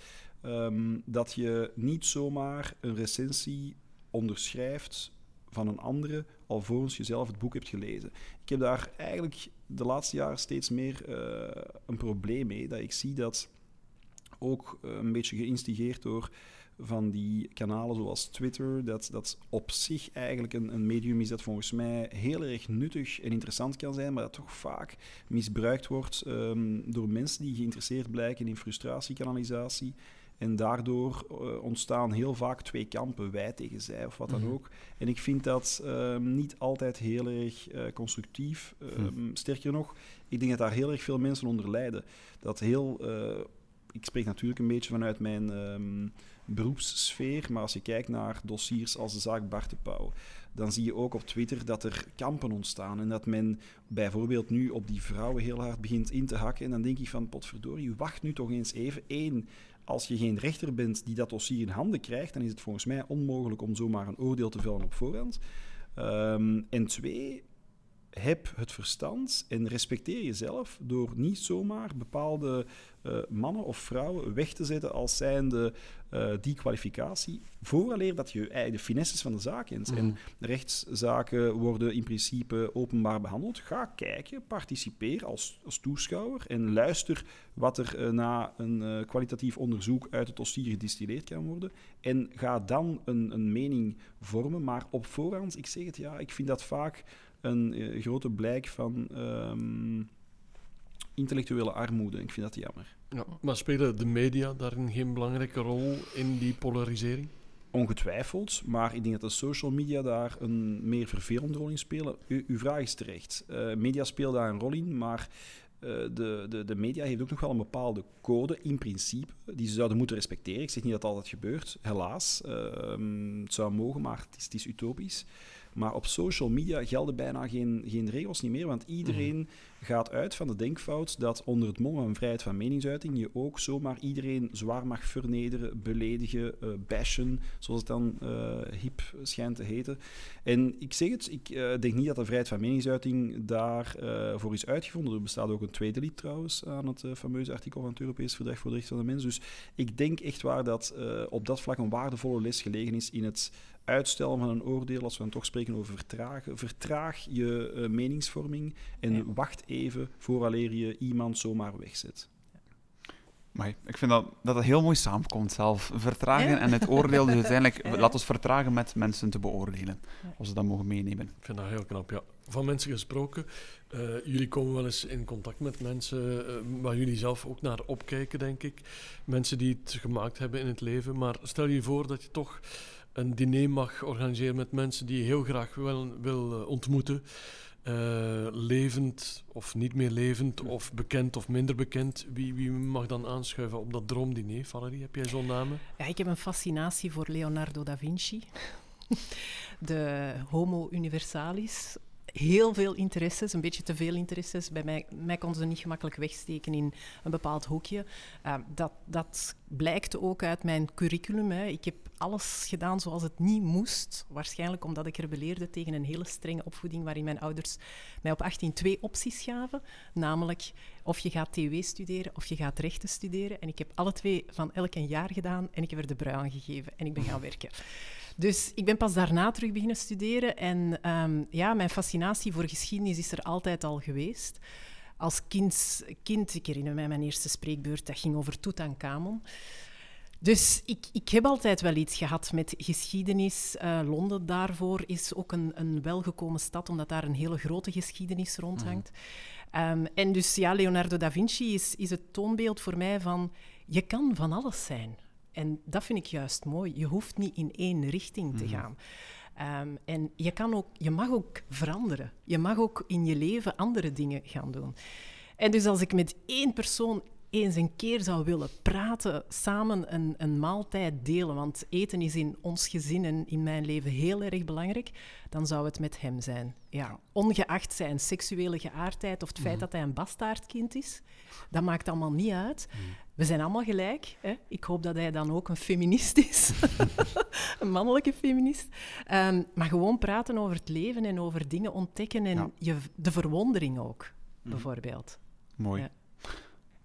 Ehm, dat je niet zomaar een recensie onderschrijft van een andere alvorens je zelf het boek hebt gelezen. Ik heb daar eigenlijk de laatste jaren steeds meer uh, een probleem mee. Dat ik zie dat ook uh, een beetje geïnstigeerd door van die kanalen zoals Twitter, dat, dat op zich eigenlijk een, een medium is dat volgens mij heel erg nuttig en interessant kan zijn, maar dat toch vaak misbruikt wordt um, door mensen die geïnteresseerd blijken in frustratiekanalisatie en daardoor uh, ontstaan heel vaak twee kampen, wij tegen zij of wat dan mhm. ook. En ik vind dat um, niet altijd heel erg uh, constructief. Um, Sterker nog, ik denk dat daar heel erg veel mensen onder lijden. Dat heel, uh, ik spreek natuurlijk een beetje vanuit mijn um, beroepssfeer, maar als je kijkt naar dossiers als de zaak Bart de Pauw, dan zie je ook op Twitter dat er kampen ontstaan en dat men bijvoorbeeld nu op die vrouwen heel hard begint in te hakken. En dan denk ik van, potverdorie, wacht nu toch eens even. Eén, als je geen rechter bent die dat dossier in handen krijgt, dan is het volgens mij onmogelijk om zomaar een oordeel te vellen op voorhand. Um, en twee, heb het verstand en respecteer jezelf door niet zomaar bepaalde uh, mannen of vrouwen weg te zetten als zijnde uh, die kwalificatie, vooraleer dat je de finesses van de zaak kent. En Mhm. rechtszaken worden in principe openbaar behandeld. Ga kijken, participeer als, als toeschouwer en luister wat er eh, na een eh, kwalitatief onderzoek uit het dossier gedistilleerd kan worden. En ga dan een, een mening vormen, maar op voorhand, ik zeg het ja, ik vind dat vaak een eh, grote blijk van ehm, intellectuele armoede. Ik vind dat jammer. Ja, maar spelen de media daarin geen belangrijke rol in die polarisering? Ongetwijfeld, maar ik denk dat de social media daar een meer vervelende rol in spelen. U, uw vraag is terecht. Eh, media speelt daar een rol in, maar eh, de, de, de media heeft ook nog wel een bepaalde code in principe die ze zouden moeten respecteren. Ik zeg niet dat dat altijd gebeurt, helaas. Ehm, het zou mogen, maar het is, het is utopisch. Maar op social media gelden bijna geen, geen regels niet meer, want iedereen gaat uit van de denkfout dat onder het mom van vrijheid van meningsuiting je ook zomaar iedereen zwaar mag vernederen, beledigen, eh, bashen, zoals het dan eh, hip schijnt te heten. En ik zeg het, ik eh, denk niet dat de vrijheid van meningsuiting daarvoor voor is uitgevonden. Er bestaat ook een tweede lied trouwens aan het fameuze artikel van het Europees Verdrag voor de Rechten van de Mens. Dus ik denk echt waar dat op dat vlak een waardevolle les gelegen is in het uitstellen van een oordeel, als we dan toch spreken over vertragen. Vertraag je eh, meningsvorming en Ja. wacht even vooraleer je iemand zomaar wegzet. Maar ik vind dat, dat het heel mooi samenkomt zelf. Vertragen Ja. en het oordeel. Dus uiteindelijk, Ja. laat ons vertragen met mensen te beoordelen. Als we dat mogen meenemen. Ik vind dat heel knap, ja. Van mensen gesproken, eh, jullie komen wel eens in contact met mensen eh, waar jullie zelf ook naar opkijken, denk ik. Mensen die het gemaakt hebben in het leven. Maar stel je voor dat je toch een diner mag organiseren met mensen die je heel graag wil, wil ontmoeten. Eh, levend of niet meer levend, of bekend of minder bekend. Wie, wie mag dan aanschuiven op dat droomdiner? Valerie, heb jij zo'n namen? Ja, ik heb een fascinatie voor Leonardo da Vinci, de Homo Universalis. Heel veel interesses, een beetje te veel interesses. Bij mij, mij konden ze niet gemakkelijk wegsteken in een bepaald hoekje. Uh, dat, dat blijkt ook uit mijn curriculum. Hè. Ik heb alles gedaan zoals het niet moest. Waarschijnlijk omdat ik rebelleerde tegen een hele strenge opvoeding waarin mijn ouders mij op 18 twee opties gaven. Namelijk of je gaat TW studeren of je gaat rechten studeren. En ik heb alle twee van elk een jaar gedaan en ik heb er de brui aan gegeven en ik ben gaan werken. Dus ik ben pas daarna terug beginnen studeren. En um, ja, mijn fascinatie voor geschiedenis is er altijd al geweest. Als kind, kind, ik herinner mij mijn eerste spreekbeurt, dat ging over Tutankhamon. Dus ik, ik heb altijd wel iets gehad met geschiedenis. Uh, Londen daarvoor is ook een, een welgekomen stad, omdat daar een hele grote geschiedenis rondhangt. Mm. Um, en dus ja, Leonardo da Vinci is, is het toonbeeld voor mij van je kan van alles zijn. En dat vind ik juist mooi. Je hoeft niet in één richting te gaan. Um, en je, kan ook, je mag ook veranderen. Je mag ook in je leven andere dingen gaan doen. En dus als ik met één persoon eens een keer zou willen praten, samen een, een maaltijd delen, want eten is in ons gezin en in mijn leven heel erg belangrijk, dan zou het met hem zijn. Ja, ongeacht zijn seksuele geaardheid of het feit mm. dat hij een bastaardkind is, dat maakt allemaal niet uit. Mm. We zijn allemaal gelijk. Hè? Ik hoop dat hij dan ook een feminist is. een mannelijke feminist. Um, maar gewoon praten over het leven en over dingen ontdekken en ja. je, de verwondering ook, mm. bijvoorbeeld. Mooi. Ja.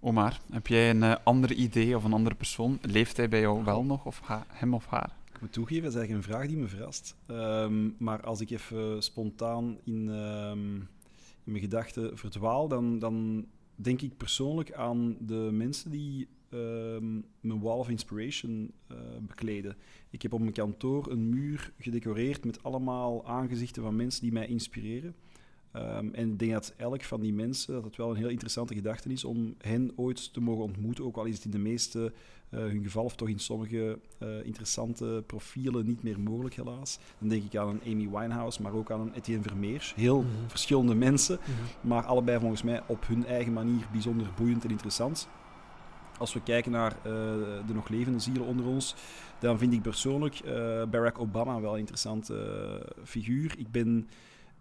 Omar, heb jij een uh, ander idee of een andere persoon? Leeft hij bij jou wel nog, of hem of haar? Ik moet toegeven, dat is eigenlijk een vraag die me verrast. Um, maar als ik even spontaan in, um, in mijn gedachten verdwaal, dan, dan denk ik persoonlijk aan de mensen die um, mijn Wall of Inspiration uh, bekleden. Ik heb op mijn kantoor een muur gedecoreerd met allemaal aangezichten van mensen die mij inspireren. Um, en ik denk dat elk van die mensen, dat het wel een heel interessante gedachte is om hen ooit te mogen ontmoeten, ook al is het in de meeste uh, hun geval of toch in sommige uh, interessante profielen niet meer mogelijk helaas. Dan denk ik aan een Amy Winehouse, maar ook aan een Etienne Vermeers. Heel mm -hmm. verschillende mensen, mm -hmm. maar allebei volgens mij op hun eigen manier bijzonder boeiend en interessant. Als we kijken naar uh, de nog levende zielen onder ons, dan vind ik persoonlijk Barack Obama wel een interessante figuur. Ik ben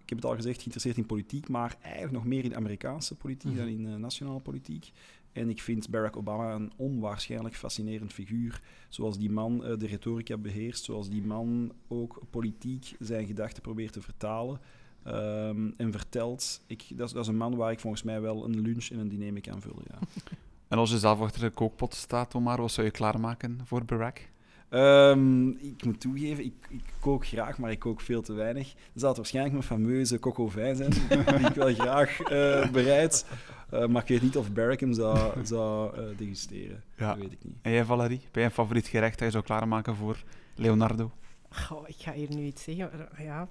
ik heb het al gezegd, geïnteresseerd in politiek, maar eigenlijk nog meer in Amerikaanse politiek mm -hmm. dan in uh, nationale politiek. En ik vind Barack Obama een onwaarschijnlijk fascinerend figuur. Zoals die man uh, de retorica beheerst, zoals die man ook politiek zijn gedachten probeert te vertalen. ehm, en vertelt. Ik, dat, is, dat is een man waar ik volgens mij wel een lunch en een diner mee kan vullen. Ja. En als je zelf achter de kookpot staat, Omar, wat zou je klaarmaken voor Barack? Ehm, ik moet toegeven, ik, ik, kook graag, maar ik kook veel te weinig. Dat zal het waarschijnlijk mijn fameuze coco vin zijn, die ik wel graag uh, bereid. Uh, maar ik weet niet of Barrack hem zou, zou uh, degusteren. Ja. Dat weet ik niet. En jij, Valerie? Ben jij een favoriet gerecht dat je zou klaarmaken voor Leonardo? Goh, ik ga hier nu iets zeggen. Ja,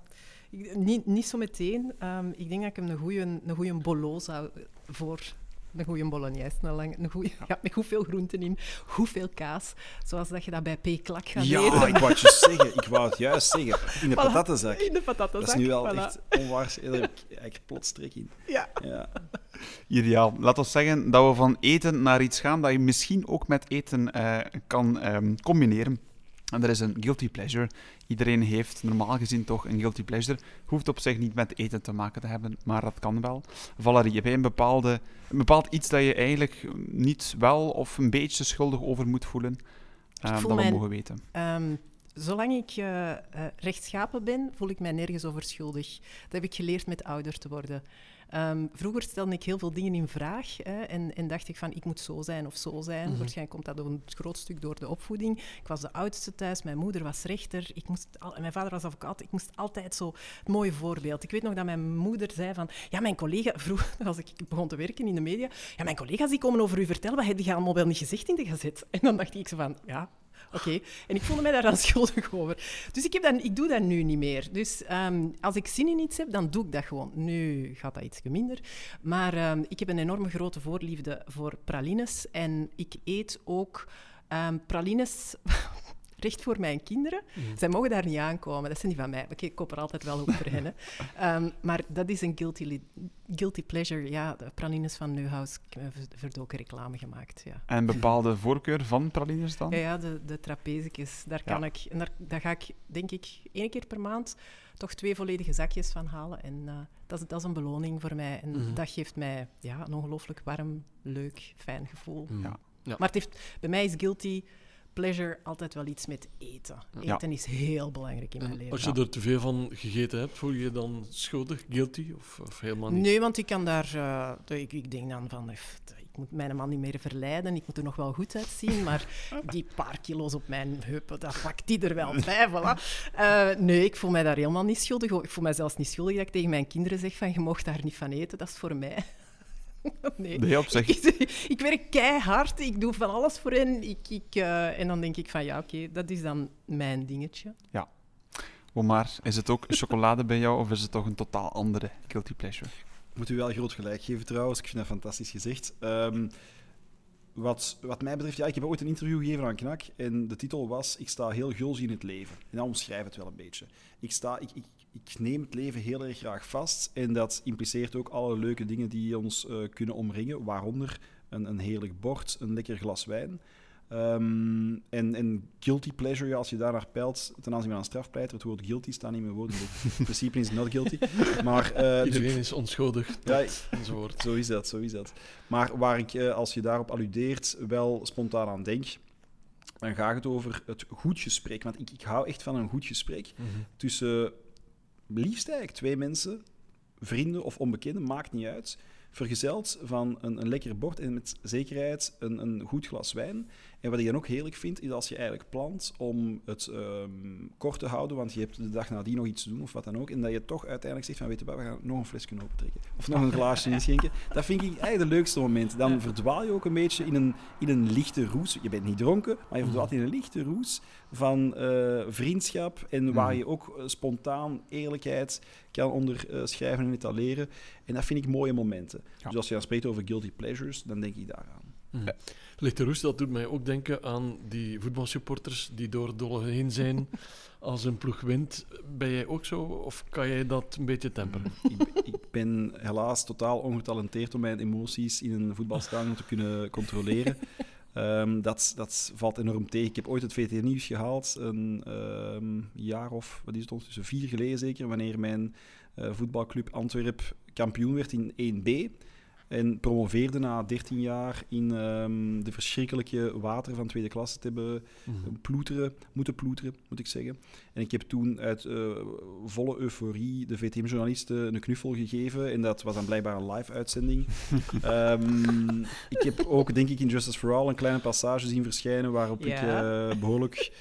niet, niet zo meteen. Um, ik denk dat ik hem een goede een goeie bolo zou voor een goede bolognese. Een, lang, een goeie, ja. met hoeveel groenten in, hoeveel kaas. Zoals dat je dat bij P-klak gaat ja, eten. ik wou het juist zeggen. Ik wou het juist zeggen. In de voilà, patatenzak. In de patatenzak, Dat is nu wel voilà. echt onwaarschijnlijk. Ik eigenlijk plots trek in. Ja. ja. Ideaal. Laat ons zeggen dat we van eten naar iets gaan dat je misschien ook met eten uh, kan um, combineren. En er is een guilty pleasure. Iedereen heeft normaal gezien toch een guilty pleasure. Hoeft op zich niet met eten te maken te hebben, maar dat kan wel. Valerie, heb jij een, bepaalde, een bepaald iets dat je eigenlijk niet wel of een beetje schuldig over moet voelen? Uh, dat we mogen weten. Um, zolang ik uh, rechtschapen ben, voel ik mij nergens over schuldig. Dat heb ik geleerd met ouder te worden. Um, vroeger stelde ik heel veel dingen in vraag hè, en, en, dacht ik van ik moet zo zijn of zo zijn. Mm-hmm. Waarschijnlijk komt dat door een groot stuk door de opvoeding. Ik was de oudste thuis, mijn moeder was rechter, ik moest al, mijn vader was advocaat. Ik moest altijd zo het mooie voorbeeld. Ik weet nog dat mijn moeder zei van ja, mijn collega, vroeger als ik begon te werken in de media, ja, mijn collega's die komen over u vertellen, wat heb je allemaal wel niet gezegd in de gazet? En dan dacht ik zo van ja, okay. en ik voelde mij daar dan schuldig over. Dus ik, heb dat, ik doe dat nu niet meer. Dus um, als ik zin in iets heb, dan doe ik dat gewoon. Nu gaat dat iets minder. Maar um, ik heb een enorme grote voorliefde voor pralines. En ik eet ook um, pralines recht voor mijn kinderen. Mm. Zij mogen daar niet aankomen, dat zijn die van mij. Ik koop er altijd wel op voor hen. Um, maar dat is een guilty, guilty pleasure. Ja, de pralines van Neuhaus, ik heb verdoken reclame gemaakt. Ja. En een bepaalde voorkeur van pralines dan? Ja, ja de, de trapezekjes. Daar, kan ja. ik, en daar, daar ga ik, denk ik, één keer per maand toch twee volledige zakjes van halen. En uh, dat, is, dat is een beloning voor mij. En mm-hmm. dat geeft mij ja, een ongelooflijk warm, leuk, fijn gevoel. Mm. Ja. Ja. Maar het heeft, bij mij is guilty pleasure altijd wel iets met eten. Eten ja. is heel belangrijk in mijn en leven. Als je er te veel van gegeten hebt, voel je je dan schuldig, guilty of, of helemaal niet? Nee, want ik kan daar... Uh, ik, ik, denk dan van... Ik moet mijn man niet meer verleiden, ik moet er nog wel goed uitzien, maar die paar kilo's op mijn heupen, dat pakt die er wel bij, voilà. Uh, nee, ik voel mij daar helemaal niet schuldig. Ik voel mij zelfs niet schuldig dat ik tegen mijn kinderen zeg van, je mocht daar niet van eten, dat is voor mij. Nee, nee op zich. Ik, ik, werk keihard, ik doe van alles voor hen. Ik, ik, uh, en dan denk ik van ja, oké, okay, dat is dan mijn dingetje. Ja. Omar, is het ook chocolade bij jou of is het toch een totaal andere guilty pleasure? Ik moet u wel groot gelijk geven trouwens, ik vind dat fantastisch gezegd. Um, wat, wat mij betreft, ja, ik heb ooit een interview gegeven aan Knak en de titel was Ik sta heel guls in het leven. En dat omschrijft het wel een beetje. Ik, sta, ik, ik, ik neem het leven heel erg graag vast en dat impliceert ook alle leuke dingen die ons uh, kunnen omringen, waaronder een, een heerlijk bord, een lekker glas wijn. Um, en, en guilty pleasure, ja, als je daar naar peilt, ten aanzien van een strafpleiter, het woord guilty staat niet in mijn woordenboek. In principe is het not guilty. Maar, uh, Iedereen is onschuldig ja, enzovoort. Zo is dat, zo is dat. Maar waar ik, uh, als je daarop alludeert, wel spontaan aan denk, dan gaat het over het goed gesprek. Want ik, ik hou echt van een goed gesprek mm-hmm. tussen liefst eigenlijk twee mensen, vrienden of onbekenden, maakt niet uit vergezeld van een, een lekker bord en met zekerheid een, een goed glas wijn. En wat ik dan ook heerlijk vind, is als je eigenlijk plant om het um, kort te houden, want je hebt de dag nadien nog iets te doen of wat dan ook, en dat je toch uiteindelijk zegt van, weet je wat, we gaan nog een flesje opentrekken. Of nog een glaasje inschenken. Dat vind ik eigenlijk de leukste moment. Dan verdwaal je ook een beetje in een, in een lichte roes. Je bent niet dronken, maar je verdwaalt in een lichte roes van uh, vriendschap en waar je ook uh, spontaan eerlijkheid kan onderschrijven en etaleren. En dat vind ik mooie momenten. Ja. Dus als je dan spreekt over guilty pleasures, dan denk ik daaraan. Mm. Lichte roes, dat doet mij ook denken aan die voetbalsupporters die door dolle heen zijn als een ploeg wint. Ben jij ook zo of kan jij dat een beetje temperen? ik, ik, ben helaas totaal ongetalenteerd om mijn emoties in een voetbalstadion te kunnen controleren. Um, dat, dat valt enorm tegen. Ik heb ooit het VT Nieuws gehaald, een um, jaar of, wat is het ondertussen, vier geleden zeker, wanneer mijn uh, voetbalclub Antwerp kampioen werd in 1B. En promoveerde na 13 jaar in ehm, de verschrikkelijke water van tweede klasse te hebben Mhm. ploeteren, moeten ploeteren, moet ik zeggen. En ik heb toen uit eh, volle euforie de VTM-journalisten een knuffel gegeven. En dat was dan blijkbaar een live-uitzending. Ehm, ik heb ook, denk ik, in Justice for All een kleine passage zien verschijnen waarop ik eh, behoorlijk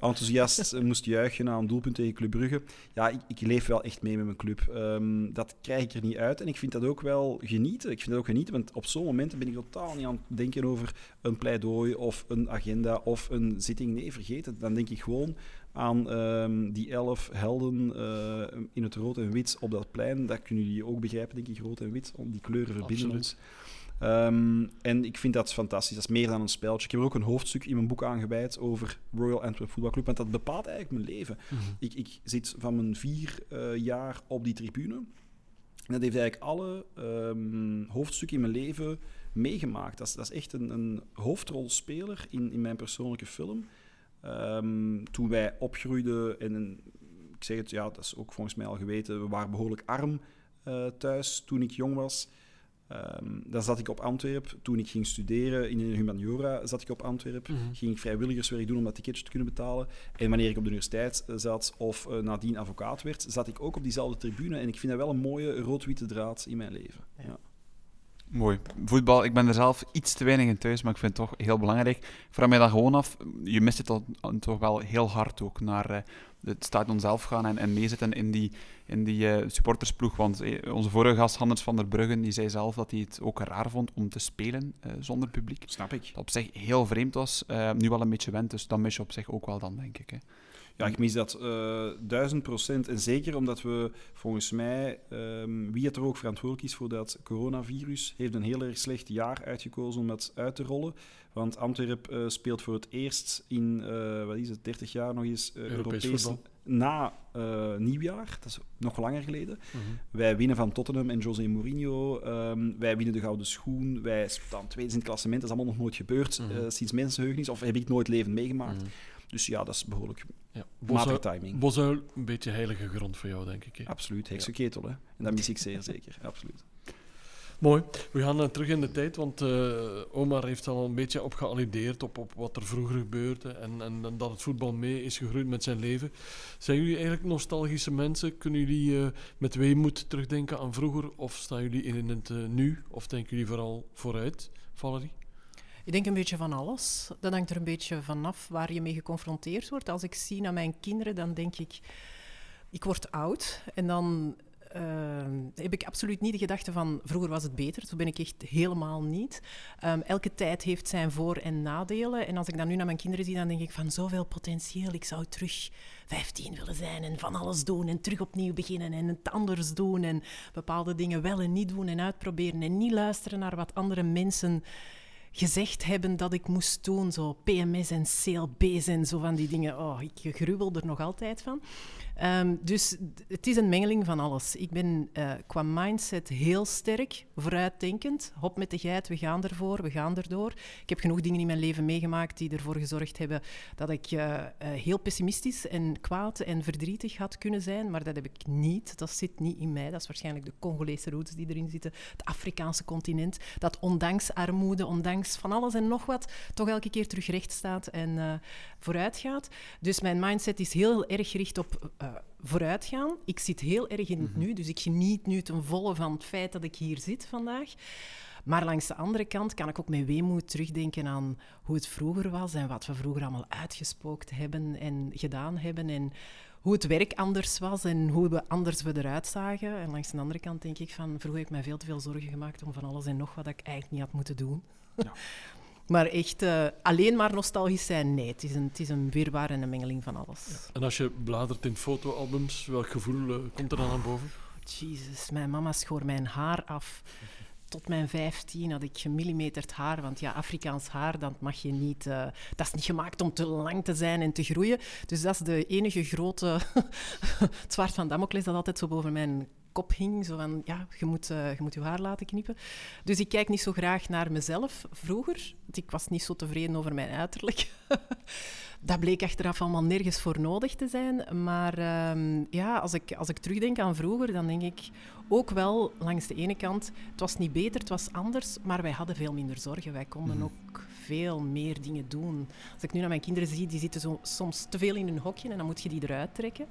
enthousiast moest juichen na een doelpunt tegen Club Brugge. Ja, ik, ik leef wel echt mee met mijn club. Ehm, dat krijg ik er niet uit. En ik vind dat ook wel genieten. Ik vind dat ook genieten, want op zo'n momenten ben ik totaal niet aan het denken over een pleidooi of een agenda of een zitting. Nee, vergeet het. Dan denk ik gewoon aan ehm, die elf helden eh, in het rood en wit op dat plein. Dat kunnen jullie ook begrijpen, denk ik, rood en wit. Om die kleuren verbinden ons. Ehm, en ik vind dat fantastisch. Dat is meer dan een speltje. Ik heb er ook een hoofdstuk in mijn boek aangeweid over Royal Antwerp Football Club, want dat bepaalt eigenlijk mijn leven. Mhm. Ik, ik zit van mijn vier eh, jaar op die tribune. En dat heeft eigenlijk alle ehm, hoofdstukken in mijn leven meegemaakt. Dat is, dat is echt een, een hoofdrolspeler in, in mijn persoonlijke film. Ehm, toen wij opgroeiden, en en ik zeg het, ja, dat is ook volgens mij al geweten, we waren behoorlijk arm eh, thuis toen ik jong was. Ehm, dan zat ik op Antwerp. Toen ik ging studeren in de humaniora, zat ik op Antwerp. Mhm. Ging ik vrijwilligerswerk doen om dat ticketje te kunnen betalen. En wanneer ik op de universiteit eh, zat of eh, nadien advocaat werd, zat ik ook op diezelfde tribune. En ik vind dat wel een mooie rood-witte draad in mijn leven. Ja. Mooi. Voetbal, ik ben er zelf iets te weinig in thuis, maar ik vind het toch heel belangrijk. Ik vraag mij dan gewoon af, je mist het al, toch wel heel hard ook, naar eh, het stadion zelf gaan en, en meezitten in die, in die eh, supportersploeg. Want eh, onze vorige gast, Hans van der Bruggen, die zei zelf dat hij het ook raar vond om te spelen zonder publiek. Snap ik. Dat op zich heel vreemd was, nu wel een beetje went, dus dat mis je op zich ook wel dan, denk ik. Hè. Ja, ik mis dat eh, duizend procent. En zeker omdat we volgens mij, ehm, wie het er ook verantwoordelijk is voor dat coronavirus, heeft een heel erg slecht jaar uitgekozen om dat uit te rollen. Want Antwerp eh, speelt voor het eerst in, eh, wat is het, 30 jaar nog eens Europees Europees voetbal. na nieuwjaar. Dat is nog langer geleden. Mhm. Wij winnen van Tottenham en José Mourinho. Ehm, wij winnen de Gouden Schoen. Wij staan tweede in het klassement. Dat is allemaal nog nooit gebeurd Mhm. sinds mensenheugenis. Of heb ik nooit levend meegemaakt. Mhm. Dus ja, dat is behoorlijk Ja. matige timing. Bosuil, een beetje heilige grond voor jou, denk ik. hè? Absoluut, heksenketel. Hè? En dat mis ik zeer zeker. Absoluut. Mooi. We gaan eh, terug in de tijd, want eh, Omar heeft al een beetje op gealludeerd op, op wat er vroeger gebeurde en, en, en dat het voetbal mee is gegroeid met zijn leven. Zijn jullie eigenlijk nostalgische mensen? Kunnen jullie eh, met weemoed terugdenken aan vroeger of staan jullie in het nu of denken jullie vooral vooruit, Valerie? Ik denk een beetje van alles. Dat hangt er een beetje vanaf waar je mee geconfronteerd wordt. Als ik zie naar mijn kinderen, dan denk ik, ik word oud. En dan eh, heb ik absoluut niet de gedachte van, vroeger was het beter. Zo ben ik echt helemaal niet. Ehm, elke tijd heeft zijn voor- en nadelen. En als ik dan nu naar mijn kinderen zie, dan denk ik van, zoveel potentieel. Ik zou terug 15 willen zijn en van alles doen en terug opnieuw beginnen en het anders doen en bepaalde dingen wel en niet doen en uitproberen en niet luisteren naar wat andere mensen gezegd hebben dat ik moest doen. Zo PMS en CLB's en zo van die dingen. Oh, ik gruwel er nog altijd van. Ehm, dus het is een mengeling van alles. Ik ben eh, qua mindset heel sterk, vooruitdenkend. Hop met de geit, we gaan ervoor, we gaan erdoor. Ik heb genoeg dingen in mijn leven meegemaakt die ervoor gezorgd hebben dat ik eh, eh, heel pessimistisch en kwaad en verdrietig had kunnen zijn. Maar dat heb ik niet. Dat zit niet in mij. Dat is waarschijnlijk de Congolese roots die erin zitten. Het Afrikaanse continent. Dat ondanks armoede, ondanks van alles en nog wat, toch elke keer terug recht staat en eh, vooruit gaat. Dus mijn mindset is heel erg gericht op eh, vooruitgaan. Ik zit heel erg in het nu, dus ik geniet nu ten volle van het feit dat ik hier zit vandaag. Maar langs de andere kant kan ik ook met weemoed terugdenken aan hoe het vroeger was en wat we vroeger allemaal uitgespookt hebben en gedaan hebben. En hoe het werk anders was en hoe we anders we eruit zagen. En langs de andere kant denk ik van, vroeger heb ik mij veel te veel zorgen gemaakt om van alles en nog wat ik eigenlijk niet had moeten doen. Ja. maar echt eh, alleen maar nostalgisch zijn, nee. Het is een, het is een wirwar en een mengeling van alles. En als je bladert in fotoalbums, welk gevoel eh, komt er dan aan boven? Jezus, mijn mama schoor mijn haar af. Tot mijn 15 had ik gemillimeterd haar, want ja, Afrikaans haar, dat mag je niet... eh, dat is niet gemaakt om te lang te zijn en te groeien. Dus dat is de enige grote... zwaard van Damocles dat altijd zo boven mijn kop hing. Zo van, ja, je moet, uh, je moet haar laten knippen. Dus ik kijk niet zo graag naar mezelf vroeger. Ik was niet zo tevreden over mijn uiterlijk. dat bleek achteraf allemaal nergens voor nodig te zijn. Maar uh, ja, als ik, als ik terugdenk aan vroeger, dan denk ik ook wel langs de ene kant, het was niet beter, het was anders, maar wij hadden veel minder zorgen. Wij konden mm. ook veel meer dingen doen. Als ik nu naar mijn kinderen zie, die zitten zo, soms te veel in hun hokje en dan moet je die eruit trekken.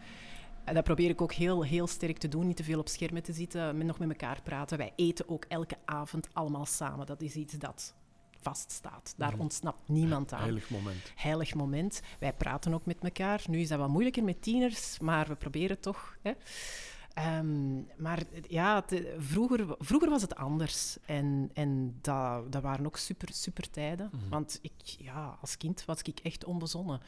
En dat probeer ik ook heel, heel sterk te doen. Niet te veel op schermen te zitten, met nog met elkaar praten. Wij eten ook elke avond allemaal samen. Dat is iets dat vaststaat. Daar ontsnapt niemand aan. Heilig moment. Heilig moment. Wij praten ook met elkaar. Nu is dat wat moeilijker met tieners, maar we proberen toch. Hè. Ehm, maar ja, vroeger, vroeger was het anders. En, en dat, dat waren ook super, super tijden. Mhm. Want ik, ja, als kind was ik echt onbezonnen.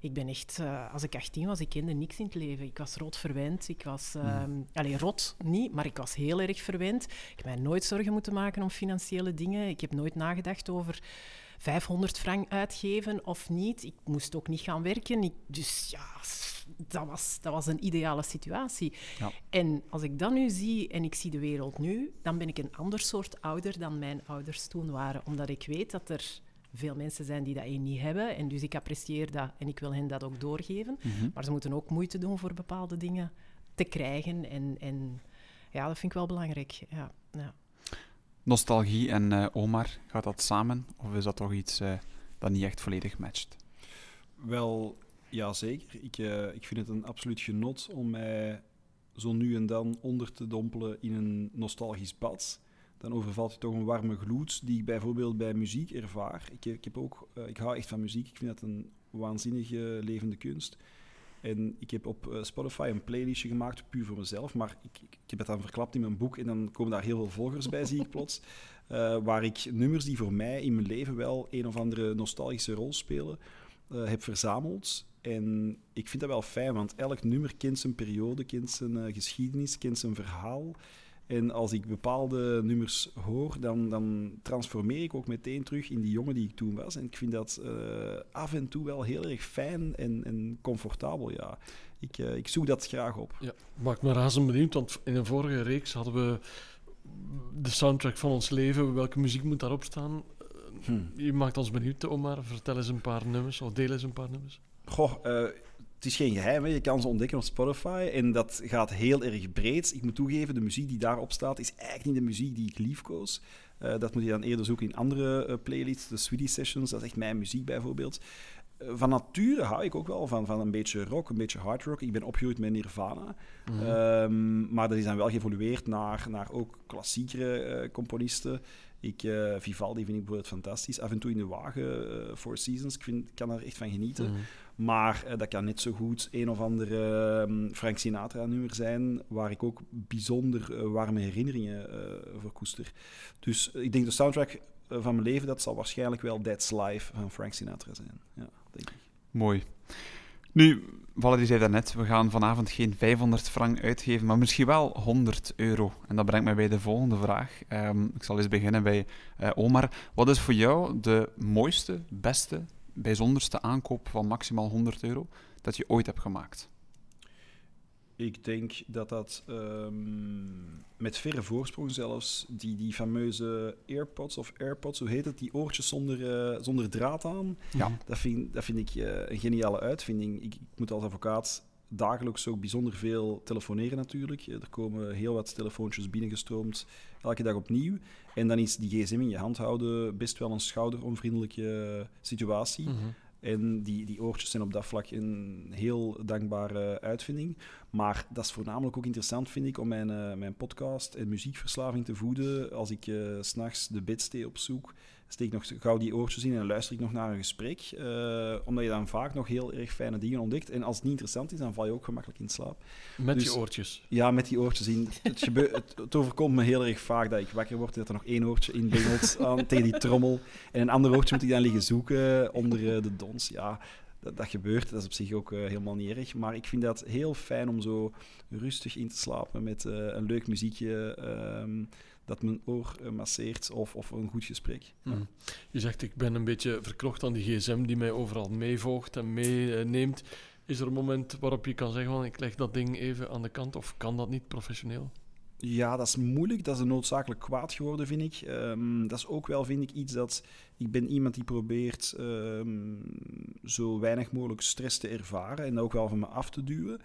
Ik ben echt, uh, als ik 18 was, ik kende niks in het leven. Ik was rood verwend. Ik was, um, alleen rot niet, maar ik was heel erg verwend. Ik heb mij nooit zorgen moeten maken om financiële dingen. Ik heb nooit nagedacht over 500 frank uitgeven of niet. Ik moest ook niet gaan werken. Ik, dus ja, dat was, dat was een ideale situatie. Ja. En als ik dat nu zie en ik zie de wereld nu, dan ben ik een ander soort ouder dan mijn ouders toen waren. Omdat ik weet dat er veel mensen zijn die dat niet hebben. En dus ik apprecieer dat en ik wil hen dat ook doorgeven. Mhm. Maar ze moeten ook moeite doen voor bepaalde dingen te krijgen. En, en ja, dat vind ik wel belangrijk. Ja, ja. Nostalgie en uh, Omar, gaat dat samen? Of is dat toch iets uh, dat niet echt volledig matcht? Wel, ja zeker. Ik, uh, ik vind het een absoluut genot om mij zo nu en dan onder te dompelen in een nostalgisch bad dan overvalt je toch een warme gloed die ik bijvoorbeeld bij muziek ervaar. Ik, ik, heb ook, uh, ik hou echt van muziek. Ik vind dat een waanzinnige levende kunst. En ik heb op uh, Spotify een playlistje gemaakt, puur voor mezelf. Maar ik, ik, ik, heb het dan verklapt in mijn boek en dan komen daar heel veel volgers bij, zie ik plots. Uh, waar ik nummers die voor mij in mijn leven wel een of andere nostalgische rol spelen, heb verzameld. En ik vind dat wel fijn, want elk nummer kent zijn periode, kent zijn geschiedenis, kent zijn verhaal. En als ik bepaalde nummers hoor, dan, dan transformeer ik ook meteen terug in die jongen die ik toen was. En ik vind dat uh, af en toe wel heel erg fijn en, en comfortabel, ja. Ik, uh, ik zoek dat graag op. Ja, maakt me razend benieuwd, want in een vorige reeks hadden we de soundtrack van ons leven. Welke muziek moet daarop staan? Hm. Je maakt ons benieuwd, Omar. Vertel eens een paar nummers, of deel eens een paar nummers. Goh, uh, het is geen geheim, hè. je kan ze ontdekken op Spotify en dat gaat heel erg breed. Ik moet toegeven, de muziek die daarop staat is eigenlijk niet de muziek die ik liefkoos. Uh, dat moet je dan eerder zoeken in andere uh, playlists, de Sweetie Sessions, dat is echt mijn muziek bijvoorbeeld. Uh, van nature hou ik ook wel van, van een beetje rock, een beetje hard rock. Ik ben opgegroeid met Nirvana, mm um, maar dat is dan wel geëvolueerd naar, naar ook klassiekere componisten. Ik, Vivaldi vind ik bijvoorbeeld fantastisch. Af en toe in de wagen, Four Seasons, ik vind, kan er echt van genieten. Mhm. Maar uh, dat kan net zo goed een of andere uh, Frank Sinatra-nummer zijn, waar ik ook bijzonder uh, warme herinneringen uh, voor koester. Dus ik denk de soundtrack van mijn leven, dat zal waarschijnlijk wel That's Life van Frank Sinatra zijn. Ja, denk ik. Mooi. Nu, Valerie zei daarnet, we gaan vanavond geen 500 frank uitgeven, maar misschien wel 100 euro. En dat brengt mij bij de volgende vraag. Um, ik zal eens beginnen bij Omar. Wat is voor jou de mooiste, beste bijzonderste aankoop van maximaal 100 euro dat je ooit hebt gemaakt? Ik denk dat dat um, met verre voorsprong zelfs, die, die fameuze AirPods of AirPods, hoe heet het, die oortjes zonder, uh, zonder draad aan, ja. dat, vind, dat vind ik uh, een geniale uitvinding. Ik, ik, moet als advocaat dagelijks ook bijzonder veel telefoneren natuurlijk. Er komen heel wat telefoontjes binnengestroomd, elke dag opnieuw. En dan is die gsm in je hand houden best wel een schouderonvriendelijke situatie. Mhm. En die, die oortjes zijn op dat vlak een heel dankbare uitvinding. Maar dat is voornamelijk ook interessant, vind ik, om mijn, uh, mijn podcast en muziekverslaving te voeden. Als ik uh, s'nachts de bedstee opzoek, steek ik nog gauw die oortjes in en luister ik nog naar een gesprek. Uh, omdat je dan vaak nog heel erg fijne dingen ontdekt. En als het niet interessant is, dan val je ook gemakkelijk in slaap. Met dus, die oortjes? Ja, met die oortjes in. Het, het, het, overkomt me heel erg vaak dat ik wakker word en dat er nog één oortje in bengelt aan, tegen die trommel. En een ander oortje moet ik dan liggen zoeken onder uh, de dons. Ja, dat, dat, gebeurt. Dat is op zich ook uh, helemaal niet erg. Maar ik vind dat heel fijn om zo rustig in te slapen met uh, een leuk muziekje. Um, dat mijn oor uh, masseert of, of een goed gesprek. Mm. Je zegt, ik ben een beetje verknocht aan die gsm die mij overal meevolgt en meeneemt. Is er een moment waarop je kan zeggen, van, ik leg dat ding even aan de kant of kan dat niet professioneel? Ja, dat is moeilijk. Dat is een noodzakelijk kwaad geworden, vind ik. Ehm, dat is ook wel, vind ik, iets dat... Ik ben iemand die probeert ehm, zo weinig mogelijk stress te ervaren en ook wel van me af te duwen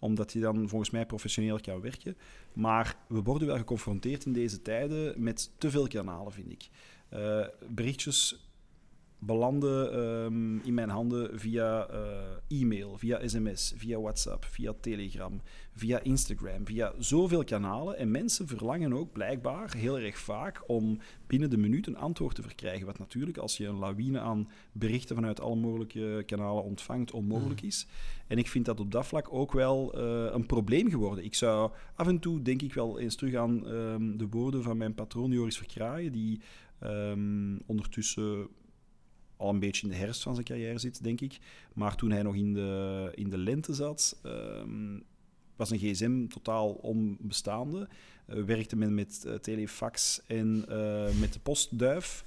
omdat je dan volgens mij professioneel kan werken. Maar we worden wel geconfronteerd in deze tijden met te veel kanalen, vind ik. Uh, berichtjes belanden ehm, in mijn handen via uh, e-mail, via sms, via WhatsApp, via Telegram, via Instagram, via zoveel kanalen. En mensen verlangen ook blijkbaar heel erg vaak om binnen de minuut een antwoord te verkrijgen. Wat natuurlijk, als je een lawine aan berichten vanuit alle mogelijke kanalen ontvangt, onmogelijk is. En ik vind dat op dat vlak ook wel uh, een probleem geworden. Ik zou af en toe, denk ik wel eens terug aan um, de woorden van mijn patroon Joris Verkraaien, die um, ondertussen al een beetje in de herfst van zijn carrière zit, denk ik. Maar toen hij nog in de, in de lente zat, um, was een gsm totaal onbestaande. Uh, werkte men met uh, telefax en uh, met de postduif.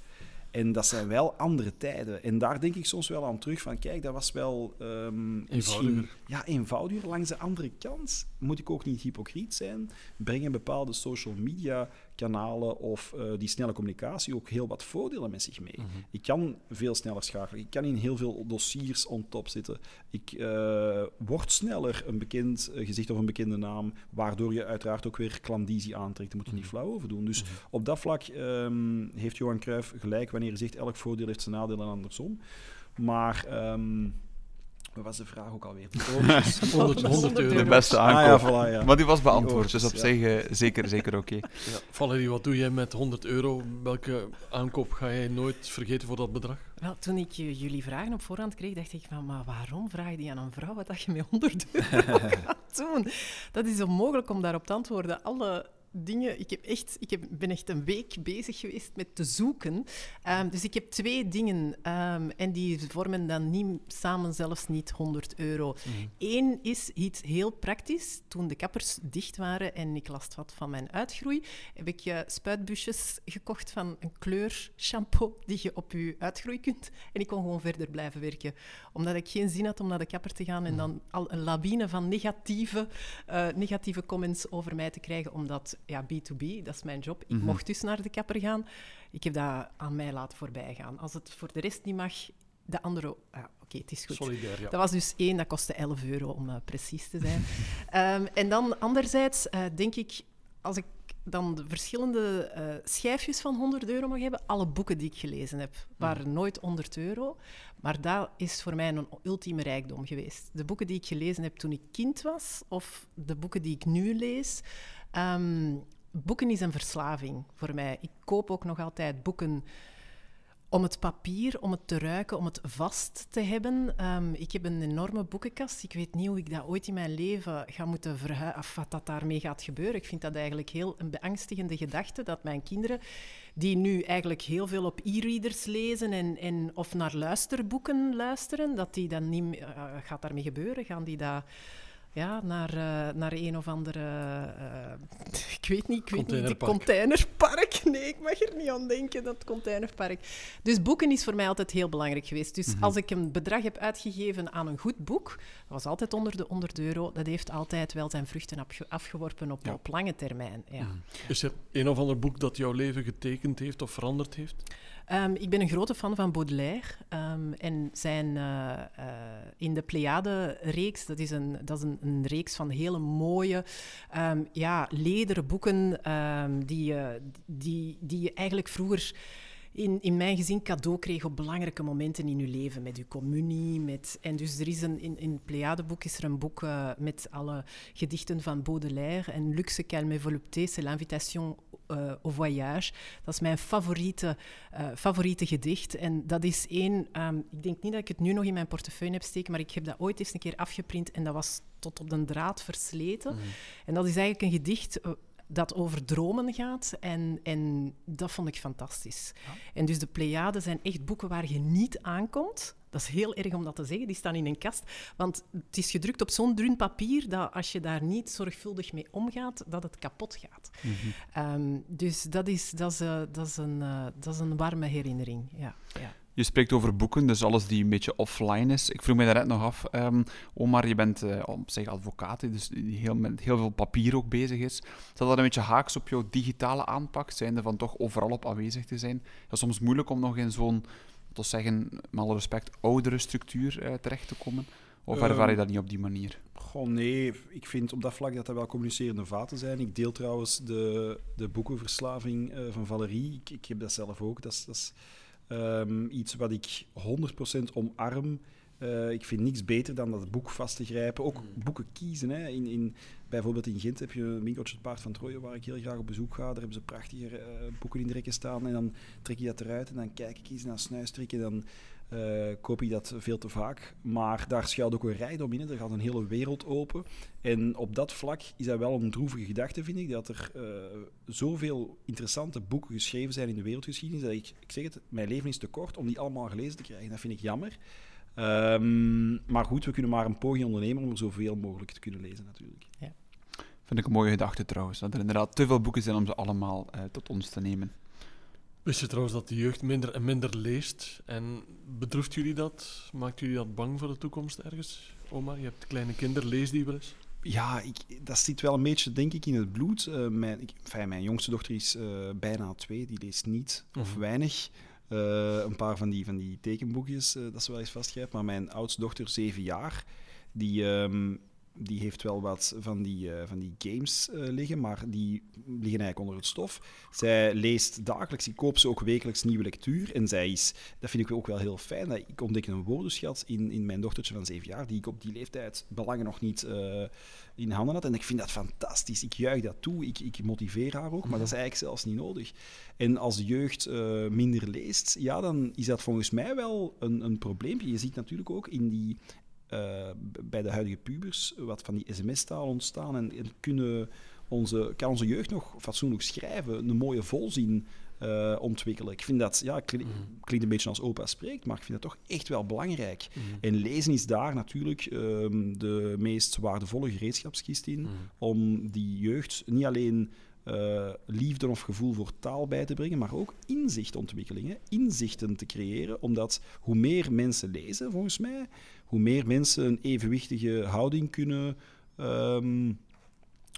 En dat zijn wel andere tijden. En daar denk ik soms wel aan terug van, kijk, dat was wel um, misschien ja, eenvoudiger. Langs de andere kant moet ik ook niet hypocriet zijn. Brengen bepaalde social media kanalen of uh, die snelle communicatie ook heel wat voordelen met zich mee. Mm -hmm. Ik kan veel sneller schakelen. Ik kan in heel veel dossiers on top zitten. Ik uh, word sneller een bekend uh, gezicht of een bekende naam, waardoor je uiteraard ook weer klandizie aantrekt. Daar moet je niet flauw over doen. Dus mm -hmm. op dat vlak um, heeft Johan Cruijff gelijk wanneer hij zegt elk voordeel heeft zijn nadeel en andersom. Maar... Um, wat was de vraag ook alweer? 100, 100 euro. De beste aankoop. Ah, ja, voilà, ja. Maar die was beantwoord, dus op ja. zich uh, zeker, zeker oké. Okay. Ja. Valerie, wat doe jij met 100 euro? Welke aankoop ga jij nooit vergeten voor dat bedrag? Wel, toen ik jullie vragen op voorhand kreeg, dacht ik van, maar waarom vraag je aan een vrouw wat je met 100 euro gaat doen? Dat is onmogelijk om daarop te antwoorden. Alle dingen. Ik, heb echt, ik heb, ben echt een week bezig geweest met te zoeken. Um, dus ik heb twee dingen um, en die vormen dan niet, samen zelfs niet 100 euro. Mm. Eén is iets heel praktisch. Toen de kappers dicht waren en ik last had van mijn uitgroei, heb ik uh, spuitbusjes gekocht van een kleur shampoo die je op je uitgroei kunt. En ik kon gewoon verder blijven werken. Omdat ik geen zin had om naar de kapper te gaan en dan al een lawine van negatieve, uh, negatieve comments over mij te krijgen, omdat ja, B2B, dat is mijn job. Ik Mhm. mocht dus naar de kapper gaan. Ik heb dat aan mij laten voorbij gaan. Als het voor de rest niet mag, de andere... Ah, Oké, het is goed. Solidair, ja. Dat was dus één, dat kostte 11 euro om uh, precies te zijn. um, en dan anderzijds uh, denk ik, als ik dan de verschillende uh, schijfjes van 100 euro mag hebben, alle boeken die ik gelezen heb, waren nooit 100 euro. Maar dat is voor mij een ultieme rijkdom geweest. De boeken die ik gelezen heb toen ik kind was, of de boeken die ik nu lees. Um, boeken is een verslaving voor mij. Ik koop ook nog altijd boeken om het papier, om het te ruiken, om het vast te hebben. Um, ik heb een enorme boekenkast. Ik weet niet hoe ik dat ooit in mijn leven ga moeten verhuizen, of wat dat daarmee gaat gebeuren. Ik vind dat eigenlijk heel een beangstigende gedachte, dat mijn kinderen, die nu eigenlijk heel veel op e-readers lezen en, en, of naar luisterboeken luisteren, dat die dan niet uh, gaat daarmee gebeuren? Gaan die dat ja, naar, uh, naar een of andere, uh, ik weet niet, ik weet niet, containerpark. Nee, ik mag er niet aan denken, dat containerpark. Dus boeken is voor mij altijd heel belangrijk geweest. Dus mm -hmm. als ik een bedrag heb uitgegeven aan een goed boek, dat was altijd onder de 100 euro, dat heeft altijd wel zijn vruchten afge afgeworpen op, ja. op lange termijn. Ja. Mm. Is er een of ander boek dat jouw leven getekend heeft of veranderd heeft? Um, ik ben een grote fan van Baudelaire um, en zijn uh, uh, in de Pleiade-reeks, dat is, een, dat is een, reeks van hele mooie, um, ja, lederen boeken die, uh, die, die je eigenlijk vroeger in, in mijn gezin cadeau kreeg op belangrijke momenten in je leven. Met je communie. Met, en dus er is een, in, in het Pleiadeboek is er een boek uh, met alle gedichten van Baudelaire. En Luxe Calme Volupté, c'est l'invitation uh, au voyage. Dat is mijn favoriete, uh, favoriete gedicht. En dat is één... Um, ik denk niet dat ik het nu nog in mijn portefeuille heb steken, maar ik heb dat ooit eens een keer afgeprint en dat was tot op de draad versleten. Mm. En dat is eigenlijk een gedicht dat over dromen gaat. En, en dat vond ik fantastisch. Ja. En dus de Pleiaden zijn echt boeken waar je niet aankomt. Dat is heel erg om dat te zeggen. Die staan in een kast. Want het is gedrukt op zo'n dun papier dat als je daar niet zorgvuldig mee omgaat, dat het kapot gaat. Mm -hmm. um, dus dat is, dat, is, uh, dat, is een, uh, dat is een warme herinnering. Ja, ja. Je spreekt over boeken, dus alles die een beetje offline is. Ik vroeg me daarnet nog af, um, Omar, je bent uh, op zich advocaat, dus die heel, met heel veel papier ook bezig is. Zat dat een beetje haaks op jouw digitale aanpak, zijnde van toch overal op aanwezig te zijn? Het is soms moeilijk om nog in zo'n, tot zeggen, met alle respect, oudere structuur uh, terecht te komen. Of ervaar je ehm, dat niet op die manier? Goh, nee, ik vind op dat vlak dat er wel communicerende vaten zijn. Ik deel trouwens de, de boekenverslaving uh, van Valerie. Ik, ik, heb dat zelf ook. Dat is, dat is um, iets wat ik 100% omarm. Uh, ik vind niks beter dan dat boek vast te grijpen. Ook mm. boeken kiezen. Hè. In, in, bijvoorbeeld in Gent heb je een winkeltje het Paard van Troje, waar ik heel graag op bezoek ga. Daar hebben ze prachtige uh, boeken in de rekken staan. En dan trek je dat eruit en dan kijk ik eens naar snuistrikken. Dan uh, koop ik dat veel te vaak. Maar daar schuilt ook een rijdom in. Er gaat een hele wereld open. En op dat vlak is dat wel een droevige gedachte, vind ik. Dat er uh, zoveel interessante boeken geschreven zijn in de wereldgeschiedenis. Dat ik, ik zeg het, mijn leven is te kort om die allemaal gelezen te krijgen. Dat vind ik jammer. Um, maar goed, we kunnen maar een poging ondernemen om er zoveel mogelijk te kunnen lezen, natuurlijk. Ja. Vind ik een mooie gedachte trouwens. Dat er inderdaad te veel boeken zijn om ze allemaal uh, tot ons te nemen. Wist je trouwens dat de jeugd minder en minder leest? En bedroeft jullie dat? Maakt jullie dat bang voor de toekomst ergens? Oma, je hebt kleine kinderen, lees die wel eens? Ja, ik, dat zit wel een beetje, denk ik, in het bloed. Uh, mijn, ik, enfin, mijn jongste dochter is uh, bijna twee, die leest niet of mhm. weinig. Uh, een paar van die, van die tekenboekjes, dat ze wel eens vastgrijpt. Maar mijn oudste dochter, zeven jaar, die... Um, die heeft wel wat van die, uh, van die games uh, liggen, maar die liggen eigenlijk onder het stof. Zij leest dagelijks, ik koop ze ook wekelijks nieuwe lectuur. En zij is, dat vind ik ook wel heel fijn, dat ik ontdek een woordenschat in, in mijn dochtertje van zeven jaar, die ik op die leeftijd belangen nog niet uh, in handen had. En ik vind dat fantastisch. Ik juich dat toe, ik, ik motiveer haar ook, maar dat is eigenlijk zelfs niet nodig. En als de jeugd minder leest, ja, dan is dat volgens mij wel een, een probleempje. Je ziet natuurlijk ook in die uh, bij de huidige pubers wat van die sms-taal ontstaan en, en, kunnen onze, kan onze jeugd nog fatsoenlijk schrijven, een mooie volzin uh, ontwikkelen. Ik vind dat, ja, mhm. klinkt een beetje als opa spreekt, maar ik vind dat toch echt wel belangrijk. Mm En lezen is daar natuurlijk um, de meest waardevolle gereedschapskist in, mm om die jeugd niet alleen uh, liefde of gevoel voor taal bij te brengen, maar ook inzichtontwikkelingen, inzichten te creëren. Omdat hoe meer mensen lezen, volgens mij, hoe meer mensen een evenwichtige houding kunnen, um,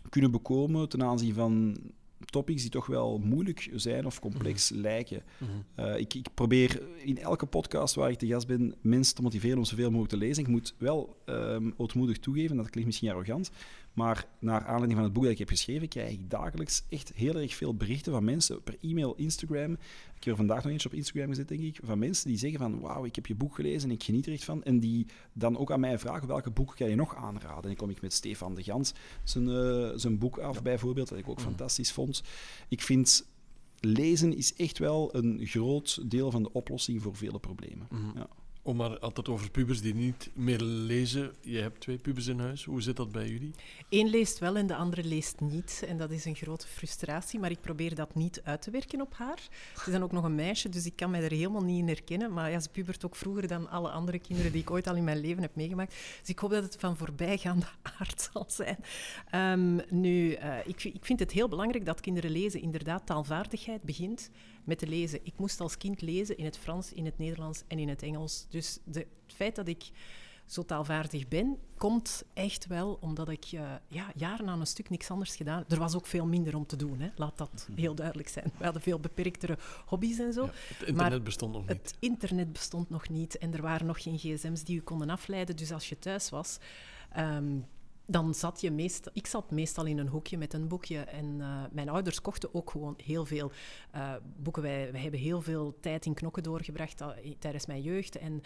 kunnen bekomen ten aanzien van topics die toch wel moeilijk zijn of complex mhm. lijken. Mhm. uh, ik, ik, probeer in elke podcast waar ik te gast ben mensen te motiveren om zoveel mogelijk te lezen. Ik moet wel um, ootmoedig toegeven, dat klinkt misschien arrogant, maar naar aanleiding van het boek dat ik heb geschreven, krijg ik dagelijks echt heel erg veel berichten van mensen per e-mail, Instagram. Ik heb er vandaag nog eens op Instagram gezet, denk ik. Van mensen die zeggen van, wauw, ik heb je boek gelezen en ik geniet er echt van. En die dan ook aan mij vragen, welke boeken kan je nog aanraden? En dan kom ik met Stefan de Gans zijn, uh, zijn boek af, bijvoorbeeld, dat ik ook mhm. fantastisch vond. Ik vind lezen is echt wel een groot deel van de oplossing voor vele problemen. Mm ja. Om maar altijd over pubers die niet meer lezen. Je hebt twee pubers in huis. Hoe zit dat bij jullie? Eén leest wel en de andere leest niet. En dat is een grote frustratie, maar ik probeer dat niet uit te werken op haar. Ze is dan ook nog een meisje, dus ik kan mij er helemaal niet in herkennen. Maar ja, ze pubert ook vroeger dan alle andere kinderen die ik ooit al in mijn leven heb meegemaakt. Dus ik hoop dat het van voorbijgaande aard zal zijn. Um, nu, uh, ik, ik vind het heel belangrijk dat kinderen lezen. Inderdaad, taalvaardigheid begint met te lezen. Ik moest als kind lezen in het Frans, in het Nederlands en in het Engels. Dus de, het feit dat ik zo taalvaardig ben, komt echt wel omdat ik uh, ja, jaren aan een stuk niks anders gedaan Er was ook veel minder om te doen, hè. laat dat mhm. heel duidelijk zijn. We hadden veel beperktere hobby's en zo. Ja, het internet bestond nog niet. Het internet bestond nog niet en er waren nog geen gsm's die u konden afleiden. Dus als je thuis was, um, dan zat je meestal... Ik zat meestal in een hoekje met een boekje. En uh, mijn ouders kochten ook gewoon heel veel uh, boeken. Wij, hebben heel veel tijd in knokken doorgebracht uh, tijdens mijn jeugd. En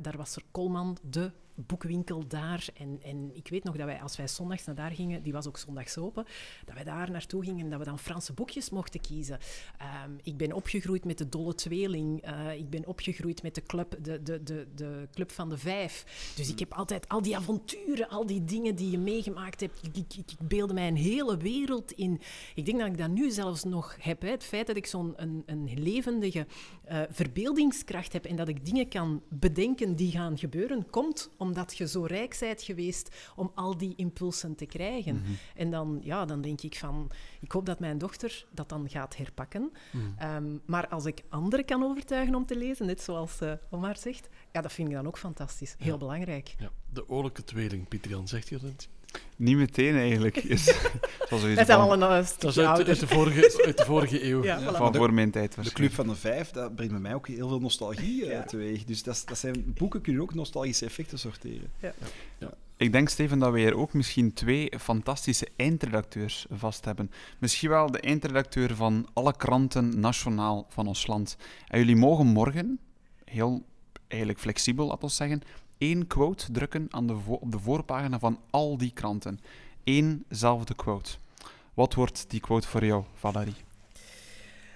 daar was er Kolman, de boekwinkel daar. En, en ik weet nog dat wij, als wij zondags naar daar gingen, die was ook zondags open, dat wij daar naartoe gingen en dat we dan Franse boekjes mochten kiezen. Um, ik ben opgegroeid met de Dolle Tweeling. Uh, ik ben opgegroeid met de club, de, de, de, de club van de Vijf. Dus ik heb altijd al die avonturen, al die dingen die je meegemaakt hebt. Ik, ik, ik beelde mij een hele wereld in. Ik denk dat ik dat nu zelfs nog heb. Hè. Het feit dat ik zo'n een, een levendige uh, verbeeldingskracht heb en dat ik dingen kan bedenken die gaan gebeuren, komt om omdat je zo rijk bent geweest om al die impulsen te krijgen. Mhm. En dan, ja, dan denk ik van, ik hoop dat mijn dochter dat dan gaat herpakken. Mhm. Ehm, maar als ik anderen kan overtuigen om te lezen, net zoals eh, Omar zegt, ja, dat vind ik dan ook fantastisch. Heel Ja. belangrijk. Ja, de oorlijke tweeling, Pieter Jan, zegt je dat? Niet meteen eigenlijk. Is, zoals we Dat is al een Dat stukje is uit, de vorige, uit de vorige eeuw. Ja, Ja, voilà. van de- voor mijn tijd De. Club van de Vijf, dat brengt bij mij ook heel veel nostalgie eh, Ja. teweeg. Dus dat, dat zijn, boeken kunnen ook nostalgische effecten sorteren. Ik denk, Steven, dat we hier ook misschien twee fantastische eindredacteurs vast hebben. Misschien wel de eindredacteur van alle kranten nationaal van ons land. En jullie mogen morgen, heel eigenlijk flexibel, laten we zeggen, één quote drukken aan de op de voorpagina van al die kranten. Eénzelfde quote. Wat wordt die quote voor jou, Valerie?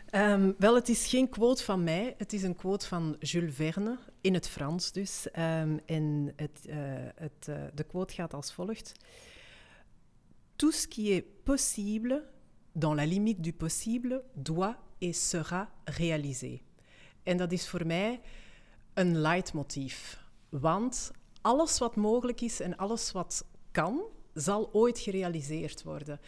Ehm, wel, het is geen quote van mij. Het is een quote van Jules Verne, in het Frans dus. Ehm, en het, eh, het, eh, de quote gaat als volgt. Tout ce qui est possible, dans la limite du possible, doit et sera réalisé. En dat is voor mij een leidmotief. Want alles wat mogelijk is en alles wat kan, zal ooit gerealiseerd worden.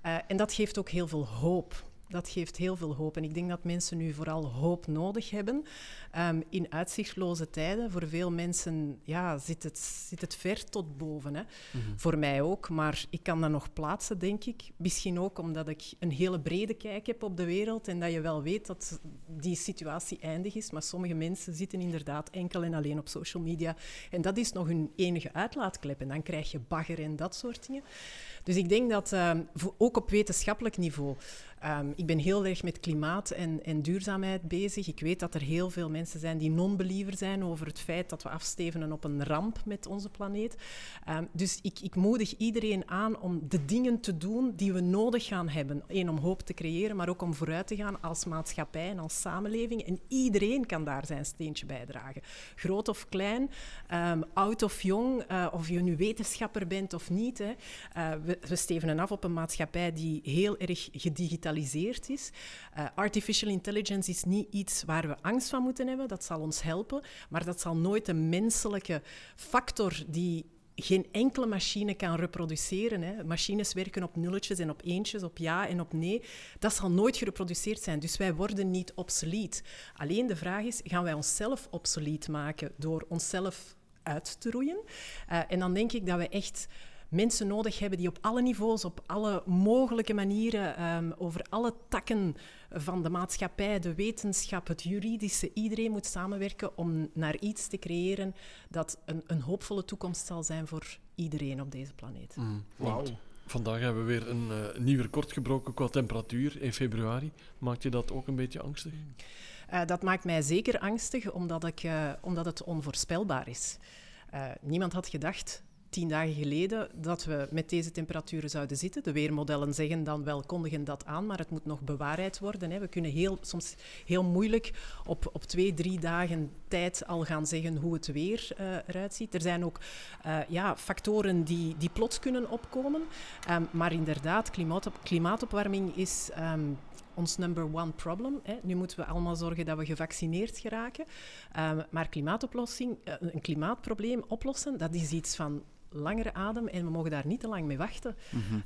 Eh, en dat geeft ook heel veel hoop. Dat geeft heel veel hoop. En ik denk dat mensen nu vooral hoop nodig hebben. Ehm, in uitzichtloze tijden, voor veel mensen ja, zit, het, zit het ver tot boven. Hè. Voor mij ook, maar ik kan dat nog plaatsen, denk ik. Misschien ook omdat ik een hele brede kijk heb op de wereld en dat je wel weet dat die situatie eindig is. Maar sommige mensen zitten inderdaad enkel en alleen op social media. En dat is nog hun enige uitlaatklep. En dan krijg je bagger en dat soort dingen. Dus ik denk dat ehm, ook op wetenschappelijk niveau. ehm, ik ben heel erg met klimaat en, en duurzaamheid bezig. Ik weet dat er heel veel mensen zijn die non-believer zijn over het feit dat we afstevenen op een ramp met onze planeet. Ehm, dus ik, ik moedig iedereen aan om de dingen te doen die we nodig gaan hebben. Eén, om hoop te creëren, maar ook om vooruit te gaan als maatschappij en als samenleving. En iedereen kan daar zijn steentje bijdragen. Groot of klein, oud of jong, eh, of je nu wetenschapper bent of niet. Hè. Eh, we stevenen af op een maatschappij die heel erg gedigitaliseerd is. Eh, artificial intelligence is niet iets waar we angst van moeten hebben. Dat zal ons helpen, maar dat zal nooit een menselijke factor die geen enkele machine kan reproduceren. Hè. Machines werken op nulletjes en op eentjes, op ja en op nee. Dat zal nooit gereproduceerd zijn. Dus wij worden niet obsolet. Alleen de vraag is, gaan wij onszelf obsolet maken door onszelf uit te roeien? Eh, en dan denk ik dat we echt mensen nodig hebben die op alle niveaus, op alle mogelijke manieren, ehm, over alle takken van de maatschappij, de wetenschap, het juridische, iedereen moet samenwerken om naar iets te creëren dat een, een hoopvolle toekomst zal zijn voor iedereen op deze planeet. Mm. Wauw. Vandaag hebben we weer een eh, nieuw record gebroken qua temperatuur in februari. Maakt je dat ook een beetje angstig? Eh, dat maakt mij zeker angstig, omdat, ik, eh, omdat het onvoorspelbaar is. Eh, niemand had gedacht, tien dagen geleden, dat we met deze temperaturen zouden zitten. De weermodellen zeggen dan wel, kondigen dat aan, maar het moet nog bewaarheid worden. Hè. We kunnen heel, soms heel moeilijk op, op twee, drie dagen tijd al gaan zeggen hoe het weer eh, eruit ziet. Er zijn ook eh, ja, factoren die, die plots kunnen opkomen. Ehm, maar inderdaad, klimaatop, klimaatopwarming is... ehm, ons number one problem. Hè. Nu moeten we allemaal zorgen dat we gevaccineerd geraken. Ehm, maar klimaatoplossing, eh, een klimaatprobleem oplossen, dat is iets van langere adem en we mogen daar niet te lang mee wachten.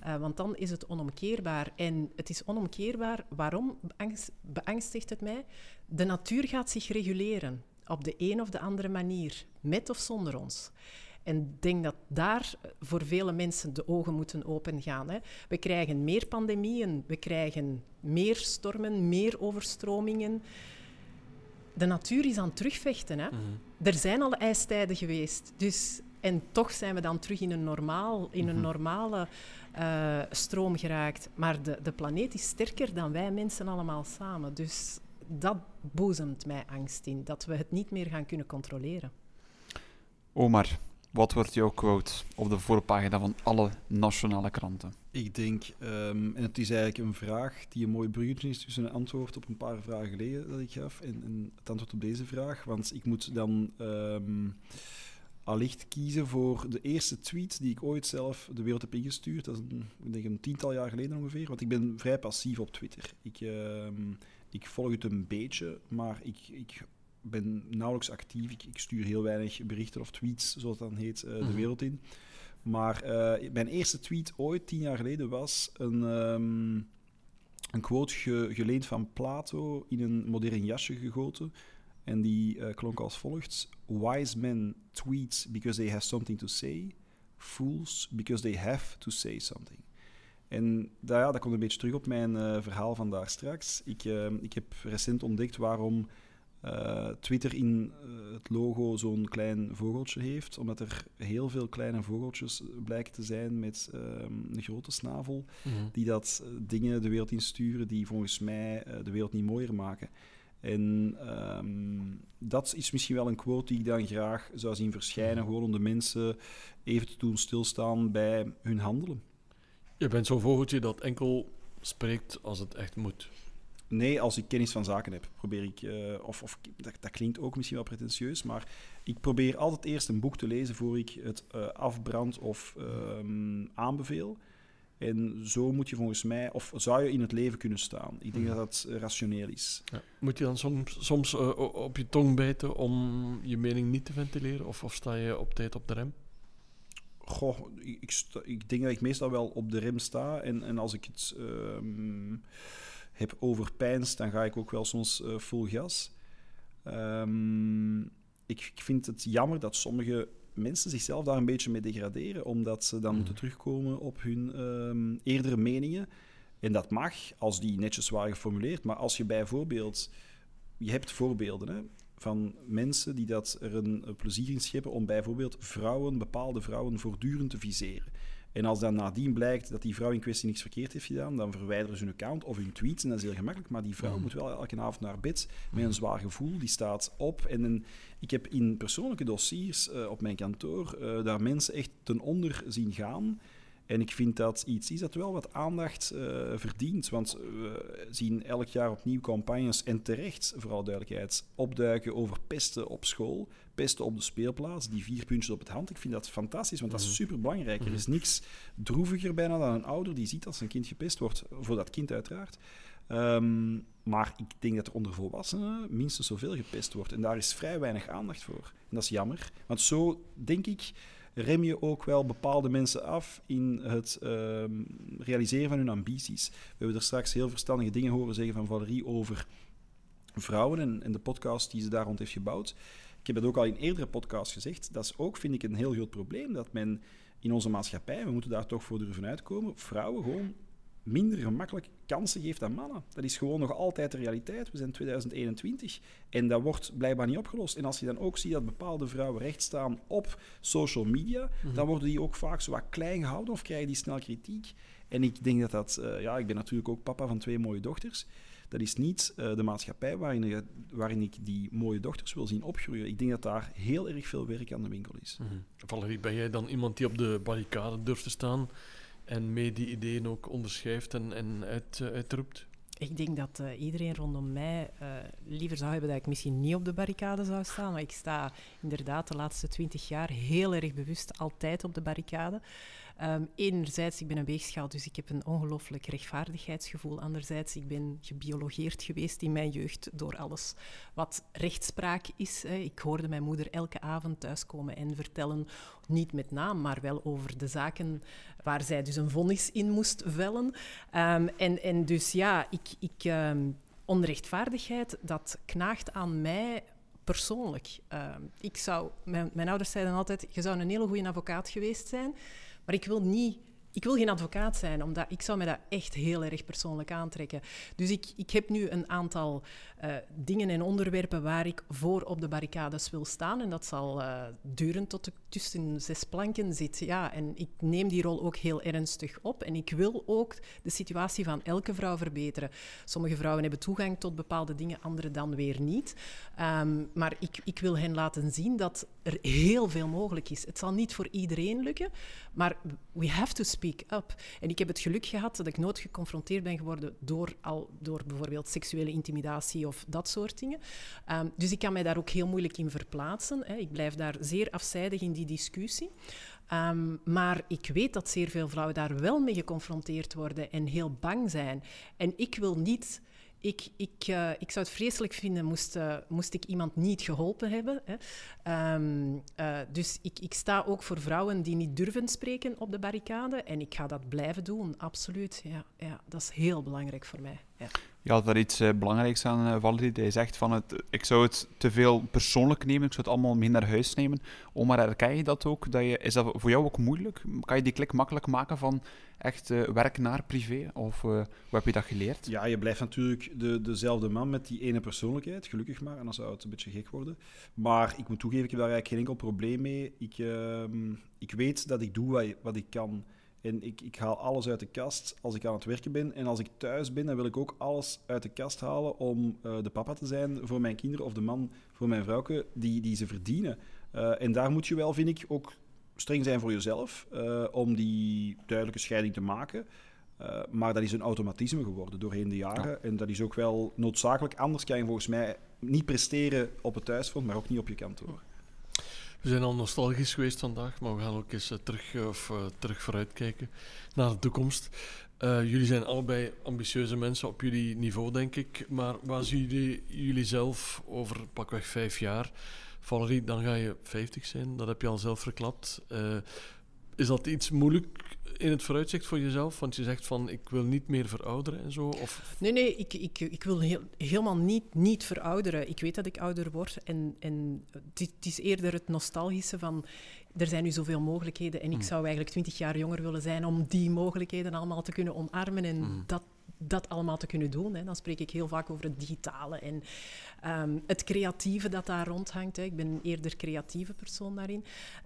Eh, want dan is het onomkeerbaar. En het is onomkeerbaar. Waarom beangst- beangstigt het mij? De natuur gaat zich reguleren op de een of de andere manier, met of zonder ons. En ik denk dat daar voor vele mensen de ogen moeten opengaan. Hè. We krijgen meer pandemieën, we krijgen meer stormen, meer overstromingen. De natuur is aan het terugvechten. Hè. Er zijn al ijstijden geweest. Dus, en toch zijn we dan terug in een, normaal, in een normale eh, stroom geraakt. Maar de, de planeet is sterker dan wij mensen allemaal samen. Dus dat boezemt mij angst in, dat we het niet meer gaan kunnen controleren. Omar, wat wordt jouw quote op de voorpagina van alle nationale kranten? Ik denk, ehm, en het is eigenlijk een vraag die een mooi bruggetje is tussen een antwoord op een paar vragen geleden dat ik gaf en, en het antwoord op deze vraag. Want ik moet dan ehm, allicht kiezen voor de eerste tweet die ik ooit zelf de wereld heb ingestuurd. Dat is een, ik denk een tiental jaar geleden ongeveer, want ik ben vrij passief op Twitter. Ik, ehm, ik volg het een beetje, maar ik, ik ben nauwelijks actief. Ik, ik, stuur heel weinig berichten of tweets, zoals dat dan heet, uh, de Mhm. wereld in. Maar eh, mijn eerste tweet ooit, tien jaar geleden, was een, ehm, een quote ge- geleend van Plato in een modern jasje gegoten. En die eh, klonk als volgt: Wise men tweet because they have something to say. Fools because they have to say something. En dat, ja, dat komt een beetje terug op mijn eh, verhaal van daar straks. Ik, eh, ik heb recent ontdekt waarom Twitter in het logo zo'n klein vogeltje heeft. Omdat er heel veel kleine vogeltjes blijken te zijn met ehm, een grote snavel Mhm. die dat dingen de wereld insturen die volgens mij de wereld niet mooier maken. En ehm, dat is misschien wel een quote die ik dan graag zou zien verschijnen, gewoon om de mensen even te doen stilstaan bij hun handelen. Je bent zo'n vogeltje dat enkel spreekt als het echt moet. Nee, als ik kennis van zaken heb, probeer ik, eh, of, of dat, dat klinkt ook misschien wel pretentieus, maar ik probeer altijd eerst een boek te lezen voor ik het eh, afbrand of ehm, aanbeveel. En zo moet je volgens mij, of zou je in het leven kunnen staan. Ik denk Mhm. dat dat eh, rationeel is. Ja. Moet je dan soms, soms eh, op je tong bijten om je mening niet te ventileren? Of, of sta je op tijd op de rem? Goh, ik, ik, sta- ik denk dat ik meestal wel op de rem sta. En, en als ik het ehm, heb over pijns, dan ga ik ook wel soms eh, vol gas. Ehm, ik, ik vind het jammer dat sommige mensen zichzelf daar een beetje mee degraderen, omdat ze dan Mhm. moeten terugkomen op hun ehm, eerdere meningen. En dat mag, als die netjes waren geformuleerd. Maar als je bijvoorbeeld... Je hebt voorbeelden hè, van mensen die dat er een, een plezier in scheppen om bijvoorbeeld vrouwen, bepaalde vrouwen, voortdurend te viseren. En als dan nadien blijkt dat die vrouw in kwestie niks verkeerd heeft gedaan, dan verwijderen ze hun account of hun tweets. En dat is heel gemakkelijk. Maar die vrouw Mhm. moet wel elke avond naar bed met een zwaar gevoel. Die staat op. En een- ik heb in persoonlijke dossiers eh, op mijn kantoor eh, daar mensen echt ten onder zien gaan. En ik vind dat iets is dat wel wat aandacht eh, verdient. Want we zien elk jaar opnieuw campagnes, en terecht, vooral duidelijkheid, opduiken over pesten op school, pesten op de speelplaats, die vier puntjes op het hand. Ik vind dat fantastisch, want dat is Mhm. superbelangrijk. Er is niks droeviger bijna dan een ouder die ziet dat zijn kind gepest wordt, voor dat kind uiteraard. Ehm, maar ik denk dat er onder volwassenen minstens zoveel gepest wordt. En daar is vrij weinig aandacht voor. En dat is jammer. Want zo, denk ik, rem je ook wel bepaalde mensen af in het ehm, realiseren van hun ambities. We hebben er straks heel verstandige dingen horen zeggen van Valerie over vrouwen en, en de podcast die ze daar rond heeft gebouwd. Ik heb het ook al in eerdere podcasts gezegd. Dat is ook, vind ik, een heel groot probleem dat men in onze maatschappij, we moeten daar toch voor durven uitkomen, vrouwen gewoon minder gemakkelijk kansen geeft dan mannen. Dat is gewoon nog altijd de realiteit. We zijn 2021 en dat wordt blijkbaar niet opgelost. En als je dan ook ziet dat bepaalde vrouwen recht staan op social media, dan worden die ook vaak zo wat klein gehouden of krijgen die snel kritiek. En ik denk dat dat... eh, ja, ik ben natuurlijk ook papa van twee mooie dochters. Dat is niet eh, de maatschappij waarin, waarin ik die mooie dochters wil zien opgroeien. Ik denk dat daar heel erg veel werk aan de winkel is. Mhm. Valerie, ben jij dan iemand die op de barricade durft te staan en mee die ideeën ook onderschrijft en, en uit, eh, uitroept? Ik denk dat eh, iedereen rondom mij eh, liever zou hebben dat ik misschien niet op de barricade zou staan. Maar ik sta inderdaad de laatste twintig jaar heel erg bewust altijd op de barricade. Ehm, enerzijds, ik ben een weegschaal, dus ik heb een ongelooflijk rechtvaardigheidsgevoel. Anderzijds, ik ben gebiologeerd geweest in mijn jeugd door alles wat rechtspraak is. Hè. Ik hoorde mijn moeder elke avond thuiskomen en vertellen, niet met naam, maar wel over de zaken waar zij dus een vonnis in moest vellen. Ehm, en, en dus ja, ik, ik, ehm, onrechtvaardigheid, dat knaagt aan mij persoonlijk. Ik zou, mijn, mijn ouders zeiden altijd, je zou een hele goede advocaat geweest zijn, maar ik wil niet... Ik wil geen advocaat zijn, omdat ik zou me dat echt heel erg persoonlijk aantrekken. Dus ik, ik heb nu een aantal eh, dingen en onderwerpen waar ik voor op de barricades wil staan. En dat zal eh, duren tot ik tussen zes planken zit. Ja, en ik neem die rol ook heel ernstig op. En ik wil ook de situatie van elke vrouw verbeteren. Sommige vrouwen hebben toegang tot bepaalde dingen, andere dan weer niet. Ehm, maar ik, ik wil hen laten zien dat er heel veel mogelijk is. Het zal niet voor iedereen lukken, maar we have to speak up. En ik heb het geluk gehad dat ik nooit geconfronteerd ben geworden door, al, door bijvoorbeeld seksuele intimidatie of dat soort dingen. Ehm, dus ik kan mij daar ook heel moeilijk in verplaatsen. Hè. Ik blijf daar zeer afzijdig in die discussie. Ehm, maar ik weet dat zeer veel vrouwen daar wel mee geconfronteerd worden en heel bang zijn. En ik wil niet Ik, ik, uh, ik zou het vreselijk vinden moest, uh, moest ik iemand niet geholpen hebben. Hè. Um, uh, dus ik, ik sta ook voor vrouwen die niet durven spreken op de barricade. En ik ga dat blijven doen, absoluut. Ja, ja, dat is heel belangrijk voor mij. Ja. Je had daar iets belangrijks aan, Valerie. Hij zegt van, het, ik zou het te veel persoonlijk nemen, ik zou het allemaal mee naar huis nemen. Omar, herken je dat ook? Dat je, is dat voor jou ook moeilijk? Kan je die klik makkelijk maken van echt uh, werk naar privé? Of hoe heb je dat geleerd? Ja, je blijft natuurlijk de, dezelfde man met die ene persoonlijkheid, gelukkig maar. En dan zou het een beetje gek worden. Maar ik moet toegeven, ik heb daar eigenlijk geen enkel probleem mee. Ik, ehm, ik weet dat ik doe wat, ik kan. En ik, ik haal alles uit de kast als ik aan het werken ben. En als ik thuis ben, dan wil ik ook alles uit de kast halen om uh, de papa te zijn voor mijn kinderen of de man voor mijn vrouwke die, die ze verdienen. Uh, en daar moet je wel, vind ik, ook streng zijn voor jezelf uh, om die duidelijke scheiding te maken. maar dat is een automatisme geworden doorheen de jaren. Ja. En dat is ook wel noodzakelijk. Anders kan je volgens mij niet presteren op het thuisfront, maar ook niet op je kantoor. We zijn al nostalgisch geweest vandaag, maar we gaan ook eens uh, terug, of, uh, terug vooruitkijken naar de toekomst. jullie zijn allebei ambitieuze mensen op jullie niveau, denk ik. Maar waar zien jullie, jullie zelf over pakweg vijf jaar? Valerie, dan ga je 50 zijn, dat heb je al zelf verklapt. is dat iets moeilijk in het vooruitzicht voor jezelf? Want je zegt van ik wil niet meer verouderen en zo? Of? Nee, nee, ik, ik, ik wil heel, helemaal niet, niet verouderen. Ik weet dat ik ouder word en, en het, is eerder het nostalgische van er zijn nu zoveel mogelijkheden en ik zou eigenlijk twintig jaar jonger willen zijn om die mogelijkheden allemaal te kunnen omarmen en mm. dat dat allemaal te kunnen doen. Hè. Dan spreek ik heel vaak over het digitale en um, het creatieve dat daar rondhangt. Hè. Ik ben eerder creatieve persoon daarin.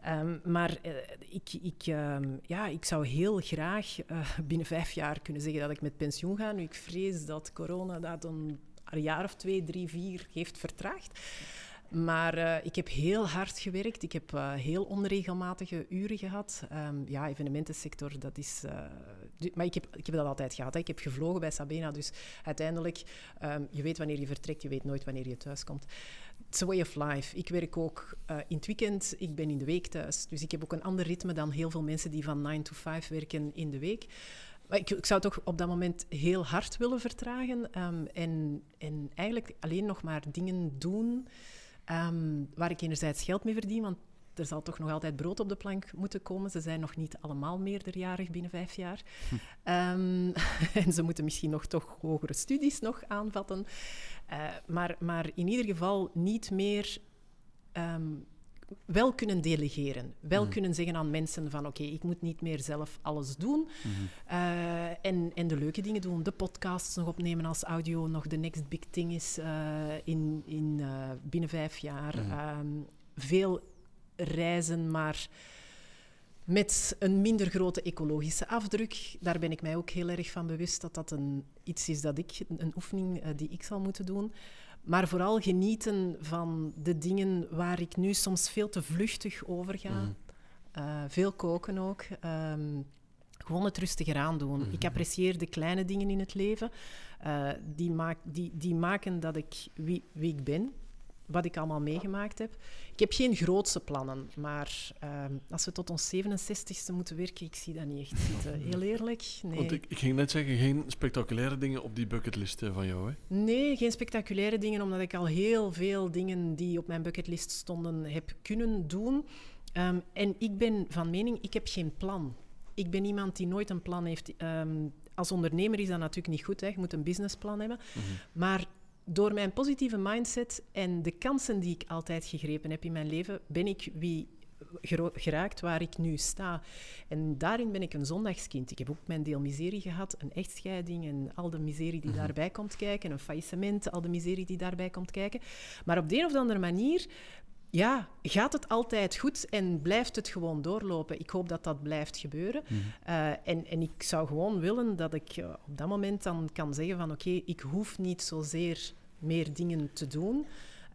Um, maar uh, ik, ik, um, ja, ik zou heel graag uh, binnen vijf jaar kunnen zeggen dat ik met pensioen ga. Nu, ik vrees dat corona dat een jaar of twee, drie, vier heeft vertraagd. Maar uh, ik heb heel hard gewerkt. Ik heb uh, heel onregelmatige uren gehad. Um, ja, evenementensector, dat is... Uh, maar ik heb, ik heb dat altijd gehad. Hè. Ik heb gevlogen bij Sabena, dus uiteindelijk... Um, je weet wanneer je vertrekt, je weet nooit wanneer je thuis komt. It's a way of life. Ik werk ook in het weekend, ik ben in de week thuis. Dus ik heb ook een ander ritme dan heel veel mensen die van 9 to 5 werken in de week. Maar ik, ik, zou toch op dat moment heel hard willen vertragen. Um, en, en eigenlijk alleen nog maar dingen doen... Um, waar ik enerzijds geld mee verdien, want er zal toch nog altijd brood op de plank moeten komen. Ze zijn nog niet allemaal meerderjarig binnen vijf jaar. Hm. Um, en ze moeten misschien nog toch hogere studies nog aanvatten. Uh, maar, maar in ieder geval niet meer um, wel kunnen delegeren. Wel mm. kunnen zeggen aan mensen van oké, okay, ik moet niet meer zelf alles doen. Mm -hmm. uh, en, en de leuke dingen doen. De podcasts nog opnemen als audio nog de next big thing is uh, in, in, uh, binnen vijf jaar. Mm -hmm. um, veel reizen, maar met een minder grote ecologische afdruk. Daar ben ik mij ook heel erg van bewust dat dat een, iets is dat ik, een oefening die ik zal moeten doen. Maar vooral genieten van de dingen waar ik nu soms veel te vluchtig over ga. Mm. Uh, veel koken ook. Um, gewoon het rustiger aandoen. Mm. Ik apprecieer de kleine dingen in het leven. Uh, die, maak, die, die maken dat ik wie, wie ik ben wat ik allemaal meegemaakt heb. Ik heb geen grootse plannen, maar uh, als we tot ons 67ste moeten werken, ik zie dat niet echt zitten. Heel eerlijk. Nee. Want ik, ik, ging net zeggen, geen spectaculaire dingen op die bucketlist van jou, hè? Nee, geen spectaculaire dingen, omdat ik al heel veel dingen die op mijn bucketlist stonden heb kunnen doen. Um, en ik ben van mening, ik heb geen plan. Ik ben iemand die nooit een plan heeft. Um, als ondernemer is dat natuurlijk niet goed, hè. je moet een businessplan hebben. Mm -hmm. Maar door mijn positieve mindset en de kansen die ik altijd gegrepen heb in mijn leven, ben ik wie geraakt waar ik nu sta. En daarin ben ik een zondagskind. Ik heb ook mijn deel miserie gehad, een echtscheiding en al de miserie die -hmm. daarbij komt kijken, een faillissement, al de miserie die daarbij komt kijken. Maar op de een of andere manier ja, gaat het altijd goed en blijft het gewoon doorlopen? Ik hoop dat dat blijft gebeuren. Mm. Uh, en, en ik zou gewoon willen dat ik uh, op dat moment dan kan zeggen van oké, okay, ik hoef niet zozeer meer dingen te doen.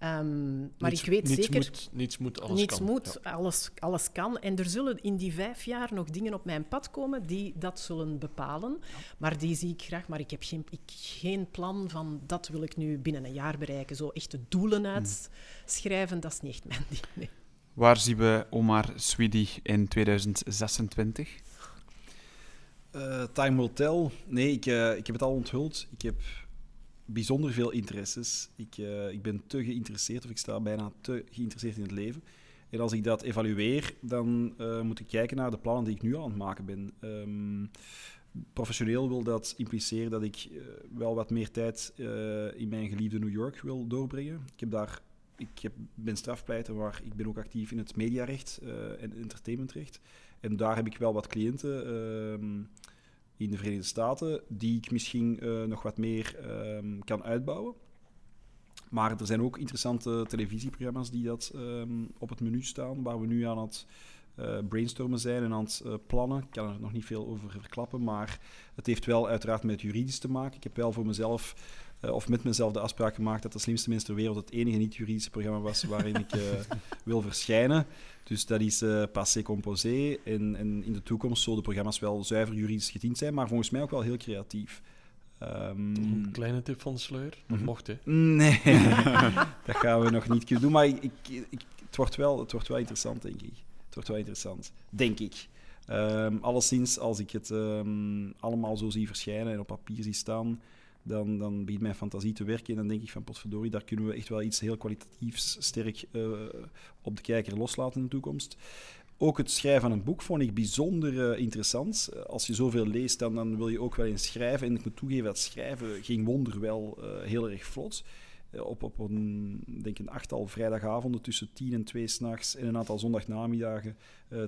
Um, maar niets, ik weet niets zeker... Moet, niets moet, alles niets kan. moet, ja. alles, alles kan. En er zullen in die vijf jaar nog dingen op mijn pad komen die dat zullen bepalen. Ja. Maar die zie ik graag. Maar ik heb geen, ik, geen plan van dat wil ik nu binnen een jaar bereiken. Zo echte doelen uitschrijven, dat is niet echt mijn ding. Nee. Waar zien we Omar Swidi in 2026? Uh, time will tell. Nee, ik, uh, ik heb het al onthuld. Ik heb bijzonder veel interesses. Ik, eh, ik ben te geïnteresseerd, of ik sta bijna te geïnteresseerd in het leven. En als ik dat evalueer, dan eh, moet ik kijken naar de plannen die ik nu aan het maken ben. Ehm, professioneel wil dat impliceren dat ik eh, wel wat meer tijd in mijn geliefde New York wil doorbrengen. Ik heb daar ik heb, ben strafpleiter, maar ik ben ook actief in het mediarecht en entertainmentrecht. En daar heb ik wel wat cliënten ehm, in de Verenigde Staten die ik misschien nog wat meer ehm, kan uitbouwen. Maar er zijn ook interessante televisieprogramma's die dat ehm, op het menu staan, waar we nu aan het uh, brainstormen zijn en aan het uh, plannen. Ik kan er nog niet veel over verklappen, maar het heeft wel uiteraard met juridisch te maken. Ik heb wel voor mezelf, uh, of met mezelf de afspraak gemaakt dat de slimste mens ter wereld het enige niet-juridische programma was waarin ik wil verschijnen. Dus dat is passé composé en, en, in de toekomst zullen de programma's wel zuiver juridisch getint zijn, maar volgens mij ook wel heel creatief. Um, een kleine tip van de sluier? Dat -hmm. mocht, hè? Nee, dat gaan we nog niet kunnen doen. Maar ik, ik, ik, het, wordt wel, het wordt wel interessant, denk ik. Het wordt wel interessant, denk ik. Um, alleszins, als ik het um, allemaal zo zie verschijnen en op papier zie staan, dan, dan begint mijn fantasie te werken. En dan denk ik van, potverdorie, daar kunnen we echt wel iets heel kwalitatiefs sterk uh, op de kijker loslaten in de toekomst. Ook het schrijven van een boek vond ik bijzonder uh, interessant. Als je zoveel leest, dan, dan wil je ook wel eens schrijven. En ik moet toegeven dat schrijven ging wonder wel uh, heel erg vlot. Uh, op, op een, denk een achttal vrijdagavonden tussen tien en twee s'nachts en een aantal zondagnamiddagen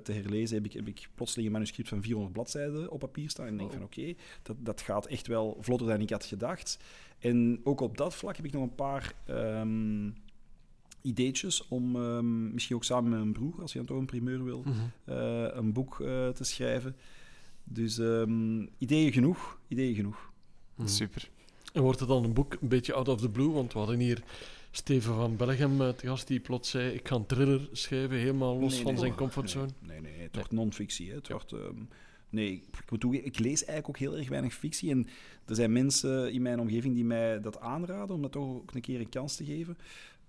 te herlezen, heb ik, heb ik plotseling een manuscript van 400 bladzijden op papier staan. En ik denk van oké, okay, dat, dat gaat echt wel vlotter dan ik had gedacht. En ook op dat vlak heb ik nog een paar... Um, ideetjes om um, misschien ook samen met mijn broer, als je dan toch een primeur wil, mm -hmm. uh, een boek uh, te schrijven. Dus um, ideeën genoeg, ideeën genoeg. Mm. Super. En wordt het dan een boek een beetje out of the blue? Want we hadden hier Steven van Bellegem te gast die plots zei: Ik ga een thriller schrijven, helemaal los nee, van nee, zijn comfortzone. Nee, nee, het wordt non-fictie. Het wordt, um, nee, ik, moet toegeven, ik lees eigenlijk ook heel erg weinig fictie. En er zijn mensen in mijn omgeving die mij dat aanraden om dat toch ook een keer een kans te geven.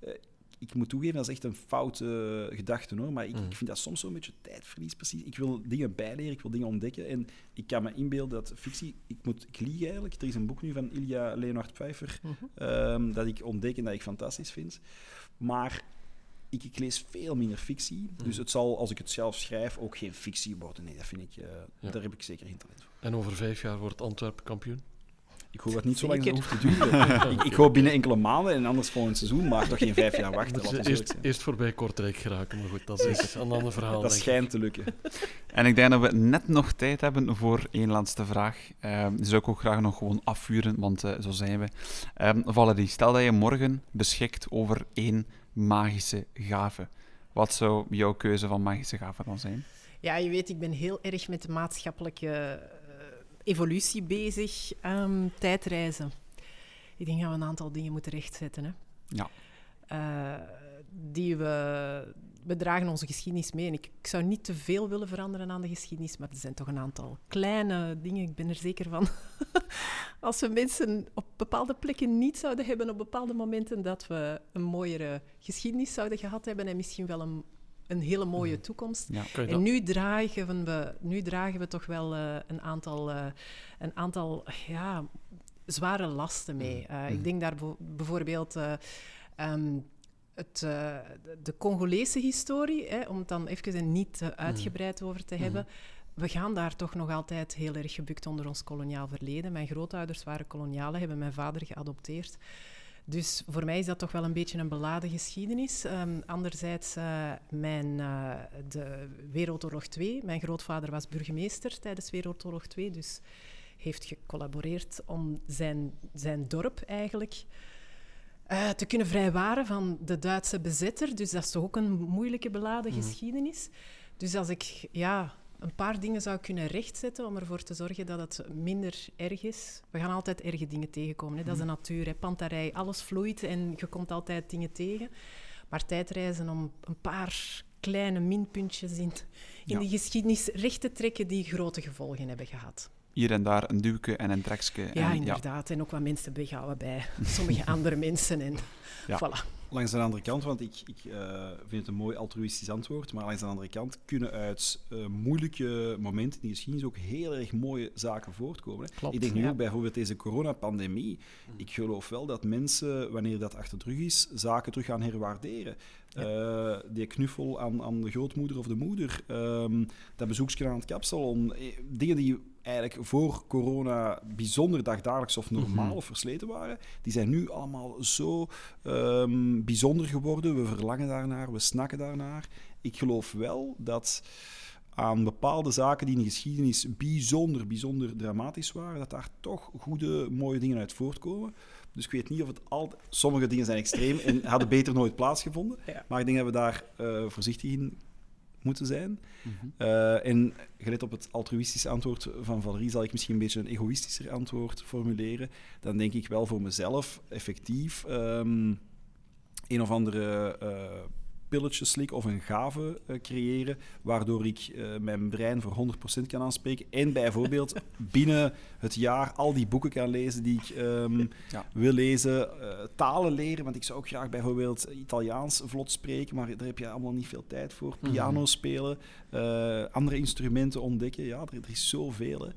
Uh, ik moet toegeven, dat is echt een foute gedachte hoor. Maar ik, mm. ik vind dat soms zo'n beetje tijdverlies precies. Ik wil dingen bijleren, ik wil dingen ontdekken. En ik kan me inbeelden dat fictie. Ik, moet, ik lieg eigenlijk. Er is een boek nu van Ilja Leonard Pfeiffer. Mm -hmm. um, dat ik ontdek en dat ik fantastisch vind. Maar ik, ik lees veel minder fictie. Mm. Dus het zal, als ik het zelf schrijf, ook geen fictie worden. Nee, dat vind ik, uh, ja. daar heb ik zeker geen talent voor. En over vijf jaar wordt Antwerpen kampioen? Ik hoop dat niet zo lang hoeft te duren. ik, ik, hoop binnen enkele maanden en anders volgend seizoen, maar toch geen vijf jaar wachten. Eerst, eerst voorbij Kortrijk geraken, maar goed, dat is een ander verhaal. Dat schijnt te lukken. En ik denk dat we net nog tijd hebben voor één laatste vraag. Um, die zou ik ook graag nog gewoon afvuren, want uh, zo zijn we. Um, Valerie, stel dat je morgen beschikt over één magische gave. Wat zou jouw keuze van magische gave dan zijn? Ja, je weet, ik ben heel erg met de maatschappelijke evolutie bezig, um, tijdreizen. Ik denk dat we een aantal dingen moeten rechtzetten. Hè. Ja. Uh, die we, we dragen onze geschiedenis mee. En ik, ik, zou niet te veel willen veranderen aan de geschiedenis, maar er zijn toch een aantal kleine dingen. Ik ben er zeker van. Als we mensen op bepaalde plekken niet zouden hebben op bepaalde momenten, dat we een mooiere geschiedenis zouden gehad hebben en misschien wel een een hele mooie toekomst. Ja, en nu dragen, we, nu dragen we toch wel uh, een aantal, uh, een aantal ja, zware lasten mee. Uh, mm. Ik denk daar bijvoorbeeld um, het, de Congolese historie, hè, om het dan even niet uitgebreid over te hebben. We gaan daar toch nog altijd heel erg gebukt onder ons koloniaal verleden. Mijn grootouders waren kolonialen, hebben mijn vader geadopteerd. Dus voor mij is dat toch wel een beetje een beladen geschiedenis. Um, anderzijds, uh, mijn, uh, de Wereldoorlog 2. Mijn grootvader was burgemeester tijdens Wereldoorlog 2, dus heeft gecollaboreerd om zijn, zijn dorp eigenlijk uh, te kunnen vrijwaren van de Duitse bezetter. Dus dat is toch ook een moeilijke beladen mm. geschiedenis. Dus als ik ja, een paar dingen zou kunnen rechtzetten om ervoor te zorgen dat het minder erg is. We gaan altijd erge dingen tegenkomen. Hè. Dat is de natuur, hè. pantarij. Alles vloeit en je komt altijd dingen tegen. Maar tijdreizen om een paar kleine minpuntjes in, in ja. de geschiedenis recht te trekken die grote gevolgen hebben gehad. Hier en daar een duwke en een trekske. Ja, en, inderdaad. Ja. En ook wat mensen behouden bij sommige andere mensen. En ja. voilà. Langs de andere kant, want ik, ik eh, vind het een mooi altruïstisch antwoord, maar langs de andere kant kunnen uit eh, moeilijke momenten in de geschiedenis ook heel erg mooie zaken voortkomen. Klopt, ik denk nu ja. ook bijvoorbeeld deze coronapandemie. Ik geloof wel dat mensen, wanneer dat achter de rug is, zaken terug gaan herwaarderen. Eh, die knuffel aan, aan de grootmoeder of de moeder, ehm, dat bezoekje aan het kapsalon, dingen die eigenlijk voor corona bijzonder dagdagelijks of normaal of versleten waren, die zijn nu allemaal zo ehm, bijzonder geworden. We verlangen daarnaar, we snakken daarnaar. Ik geloof wel dat aan bepaalde zaken die in de geschiedenis bijzonder, bijzonder dramatisch waren, dat daar toch goede, mooie dingen uit voortkomen. Dus ik weet niet of het al... Sommige dingen zijn extreem en hadden beter nooit plaatsgevonden. Ja. Maar ik denk dat we daar eh, voorzichtig in moeten zijn. Mhm. Eh, en gelet op het altruïstische antwoord van Valerie, zal ik misschien een beetje een egoïstischer antwoord formuleren. Dan denk ik wel voor mezelf effectief ehm, een of andere eh pilletje slik of een gave eh, creëren, waardoor ik eh, mijn brein voor 100% kan aanspreken. En bijvoorbeeld binnen het jaar al die boeken kan lezen die ik ehm, Ja. wil lezen. eh, talen leren, want ik zou ook graag bijvoorbeeld Italiaans vlot spreken, maar daar heb je allemaal niet veel tijd voor. Piano spelen, andere instrumenten ontdekken. Ja, er, er is zoveel. Hè.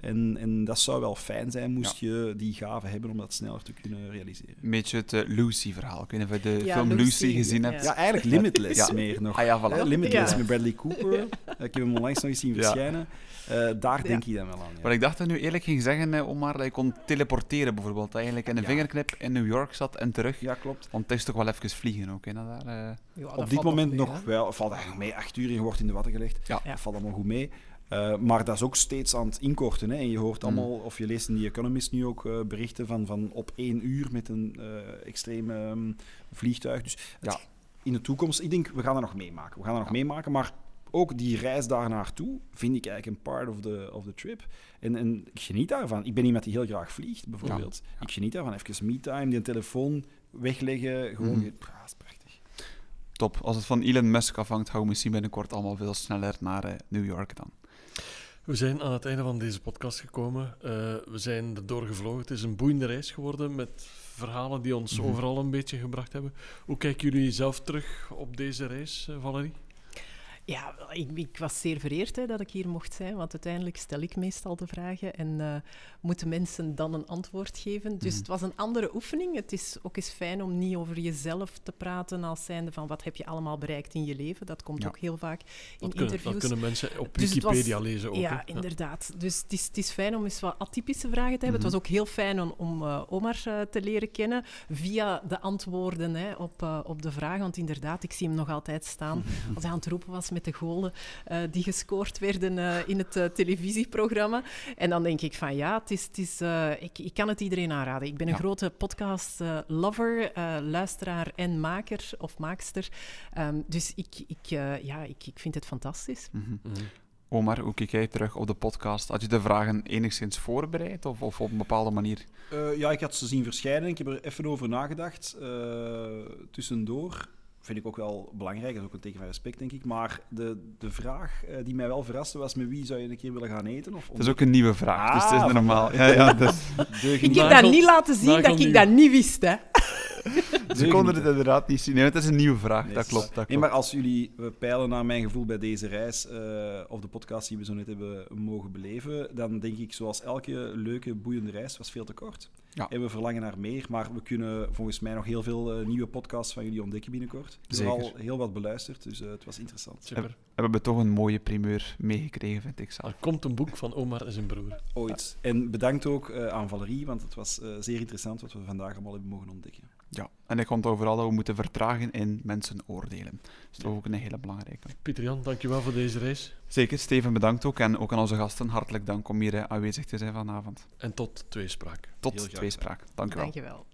En, en dat zou wel fijn zijn, moest je die gave hebben om dat sneller te kunnen realiseren. Een beetje het eh, Lucy-verhaal. Ik weet niet of je de Ja, film Lucy, Lucy, gezien ja. hebt. Ja, eigenlijk Limitless Ja. meer nog. Ah ja, voilà. Limitless Ja. met Bradley Cooper. Eh, Ik heb hem onlangs nog eens zien Ja. verschijnen. Eh, daar denk ik dan wel aan. ja. Maar ik dacht dat nu eerlijk ging zeggen, Omar, dat je kon teleporteren bijvoorbeeld. Dat je eigenlijk in een Ja. vingerknip in New York zat en terug. Ja, klopt. Want het is toch wel even vliegen ook, hè, naar daar. eh. Op dit moment mee, nog hè. wel. Valt eigenlijk mee. Acht uur en je wordt in de watten gelegd. Ja. Dat valt allemaal goed mee. Eh, maar dat is ook steeds aan het inkorten. Hè. En je hoort Mm. allemaal, of je leest in The Economist nu ook eh, berichten van, van op één uur met een eh extreem ehm, vliegtuig. Dus het- Ja. in de toekomst, ik denk, we gaan dat nog meemaken. We gaan dat nog Ja. meemaken, maar ook die reis daar naartoe vind ik eigenlijk een part of the, of the trip. En, en ik geniet daarvan. Ik ben iemand die heel graag vliegt, bijvoorbeeld. Ja. Ik geniet daarvan. Even me-time, die telefoon wegleggen. Gewoon, is prachtig. Top. Als het van Elon Musk afhangt, gaan we misschien binnenkort allemaal veel sneller naar New York dan. We zijn aan het einde van deze podcast gekomen. Eh, we zijn er doorgevlogen. Het is een boeiende reis geworden met verhalen die ons Mhm. overal een beetje gebracht hebben. Hoe kijken jullie zelf terug op deze reis, eh, Valerie? Ja, ik, ik was zeer vereerd hè, dat ik hier mocht zijn, want uiteindelijk stel ik meestal de vragen en eh, moeten mensen dan een antwoord geven. Dus Mhm. het was een andere oefening. Het is ook eens fijn om niet over jezelf te praten als zijnde van wat heb je allemaal bereikt in je leven. Dat komt Ja. ook heel vaak in kunnen, interviews. dat kunnen mensen op Dus was- Wikipedia lezen ook. Ja, inderdaad. Dus het is, het is fijn om eens wat atypische vragen te hebben. Mhm. Het was ook heel fijn om, om eh, Omar eh, te leren kennen via de antwoorden hè, op, op de vragen. Want inderdaad, ik zie hem nog altijd staan als hij aan het roepen was met de golen eh, die gescoord werden eh, in het eh, televisieprogramma. En dan denk ik van ja, het is, het is, eh, ik, ik kan het iedereen aanraden. Ik ben een Ja. grote podcast-lover, luisteraar en maker of maakster. Ehm, dus ik, ik, eh, ja, ik, ik vind het fantastisch. Mhm. Mhm. Omar, hoe kijk jij terug op de podcast? Had je de vragen enigszins voorbereid of, of op een bepaalde manier? Eh, ja, ik had ze zien verschijnen. Ik heb er even over nagedacht. eh, tussendoor vind ik ook wel belangrijk. Dat is ook een teken van respect, denk ik. Maar de, de vraag eh, die mij wel verraste was: met wie zou je een keer willen gaan eten? Of Het is ook een nieuwe vraag, dus het is Ah, normaal. Ja, ja, dus, Ik heb dat niet laten zien dat ik dat niet wist. Hè. ze konden het inderdaad niet zien. Nee, het is een nieuwe vraag, Nee, dat. Dat Nee, klopt. maar als jullie eh, peilen naar mijn gevoel bij deze reis, eh, of de podcast die we zo net hebben mogen beleven, dan denk ik, zoals elke leuke, boeiende reis, was veel te kort. Ja. En we verlangen naar meer, maar we kunnen volgens mij nog heel veel eh, nieuwe podcasts van jullie ontdekken binnenkort. Er Zeker. al heel wat beluisterd, dus eh, het was interessant. Super. We hebben toch een mooie primeur meegekregen, vind ik zelf. Er komt een boek van Omar en zijn broer. Ooit. En bedankt ook eh, aan Valerie, want het was eh, zeer interessant wat we vandaag allemaal hebben mogen ontdekken. Ja, en ik vond overal dat we moeten vertragen in mensen oordelen. Dat is toch ook een hele belangrijke. Pieter Jan, dankjewel voor deze reis. Zeker, Steven bedankt ook. En ook aan onze gasten, hartelijk dank om hier eh, aanwezig te zijn vanavond. En tot tweespraak. Tot tweespraak. Dank u wel. Dankjewel.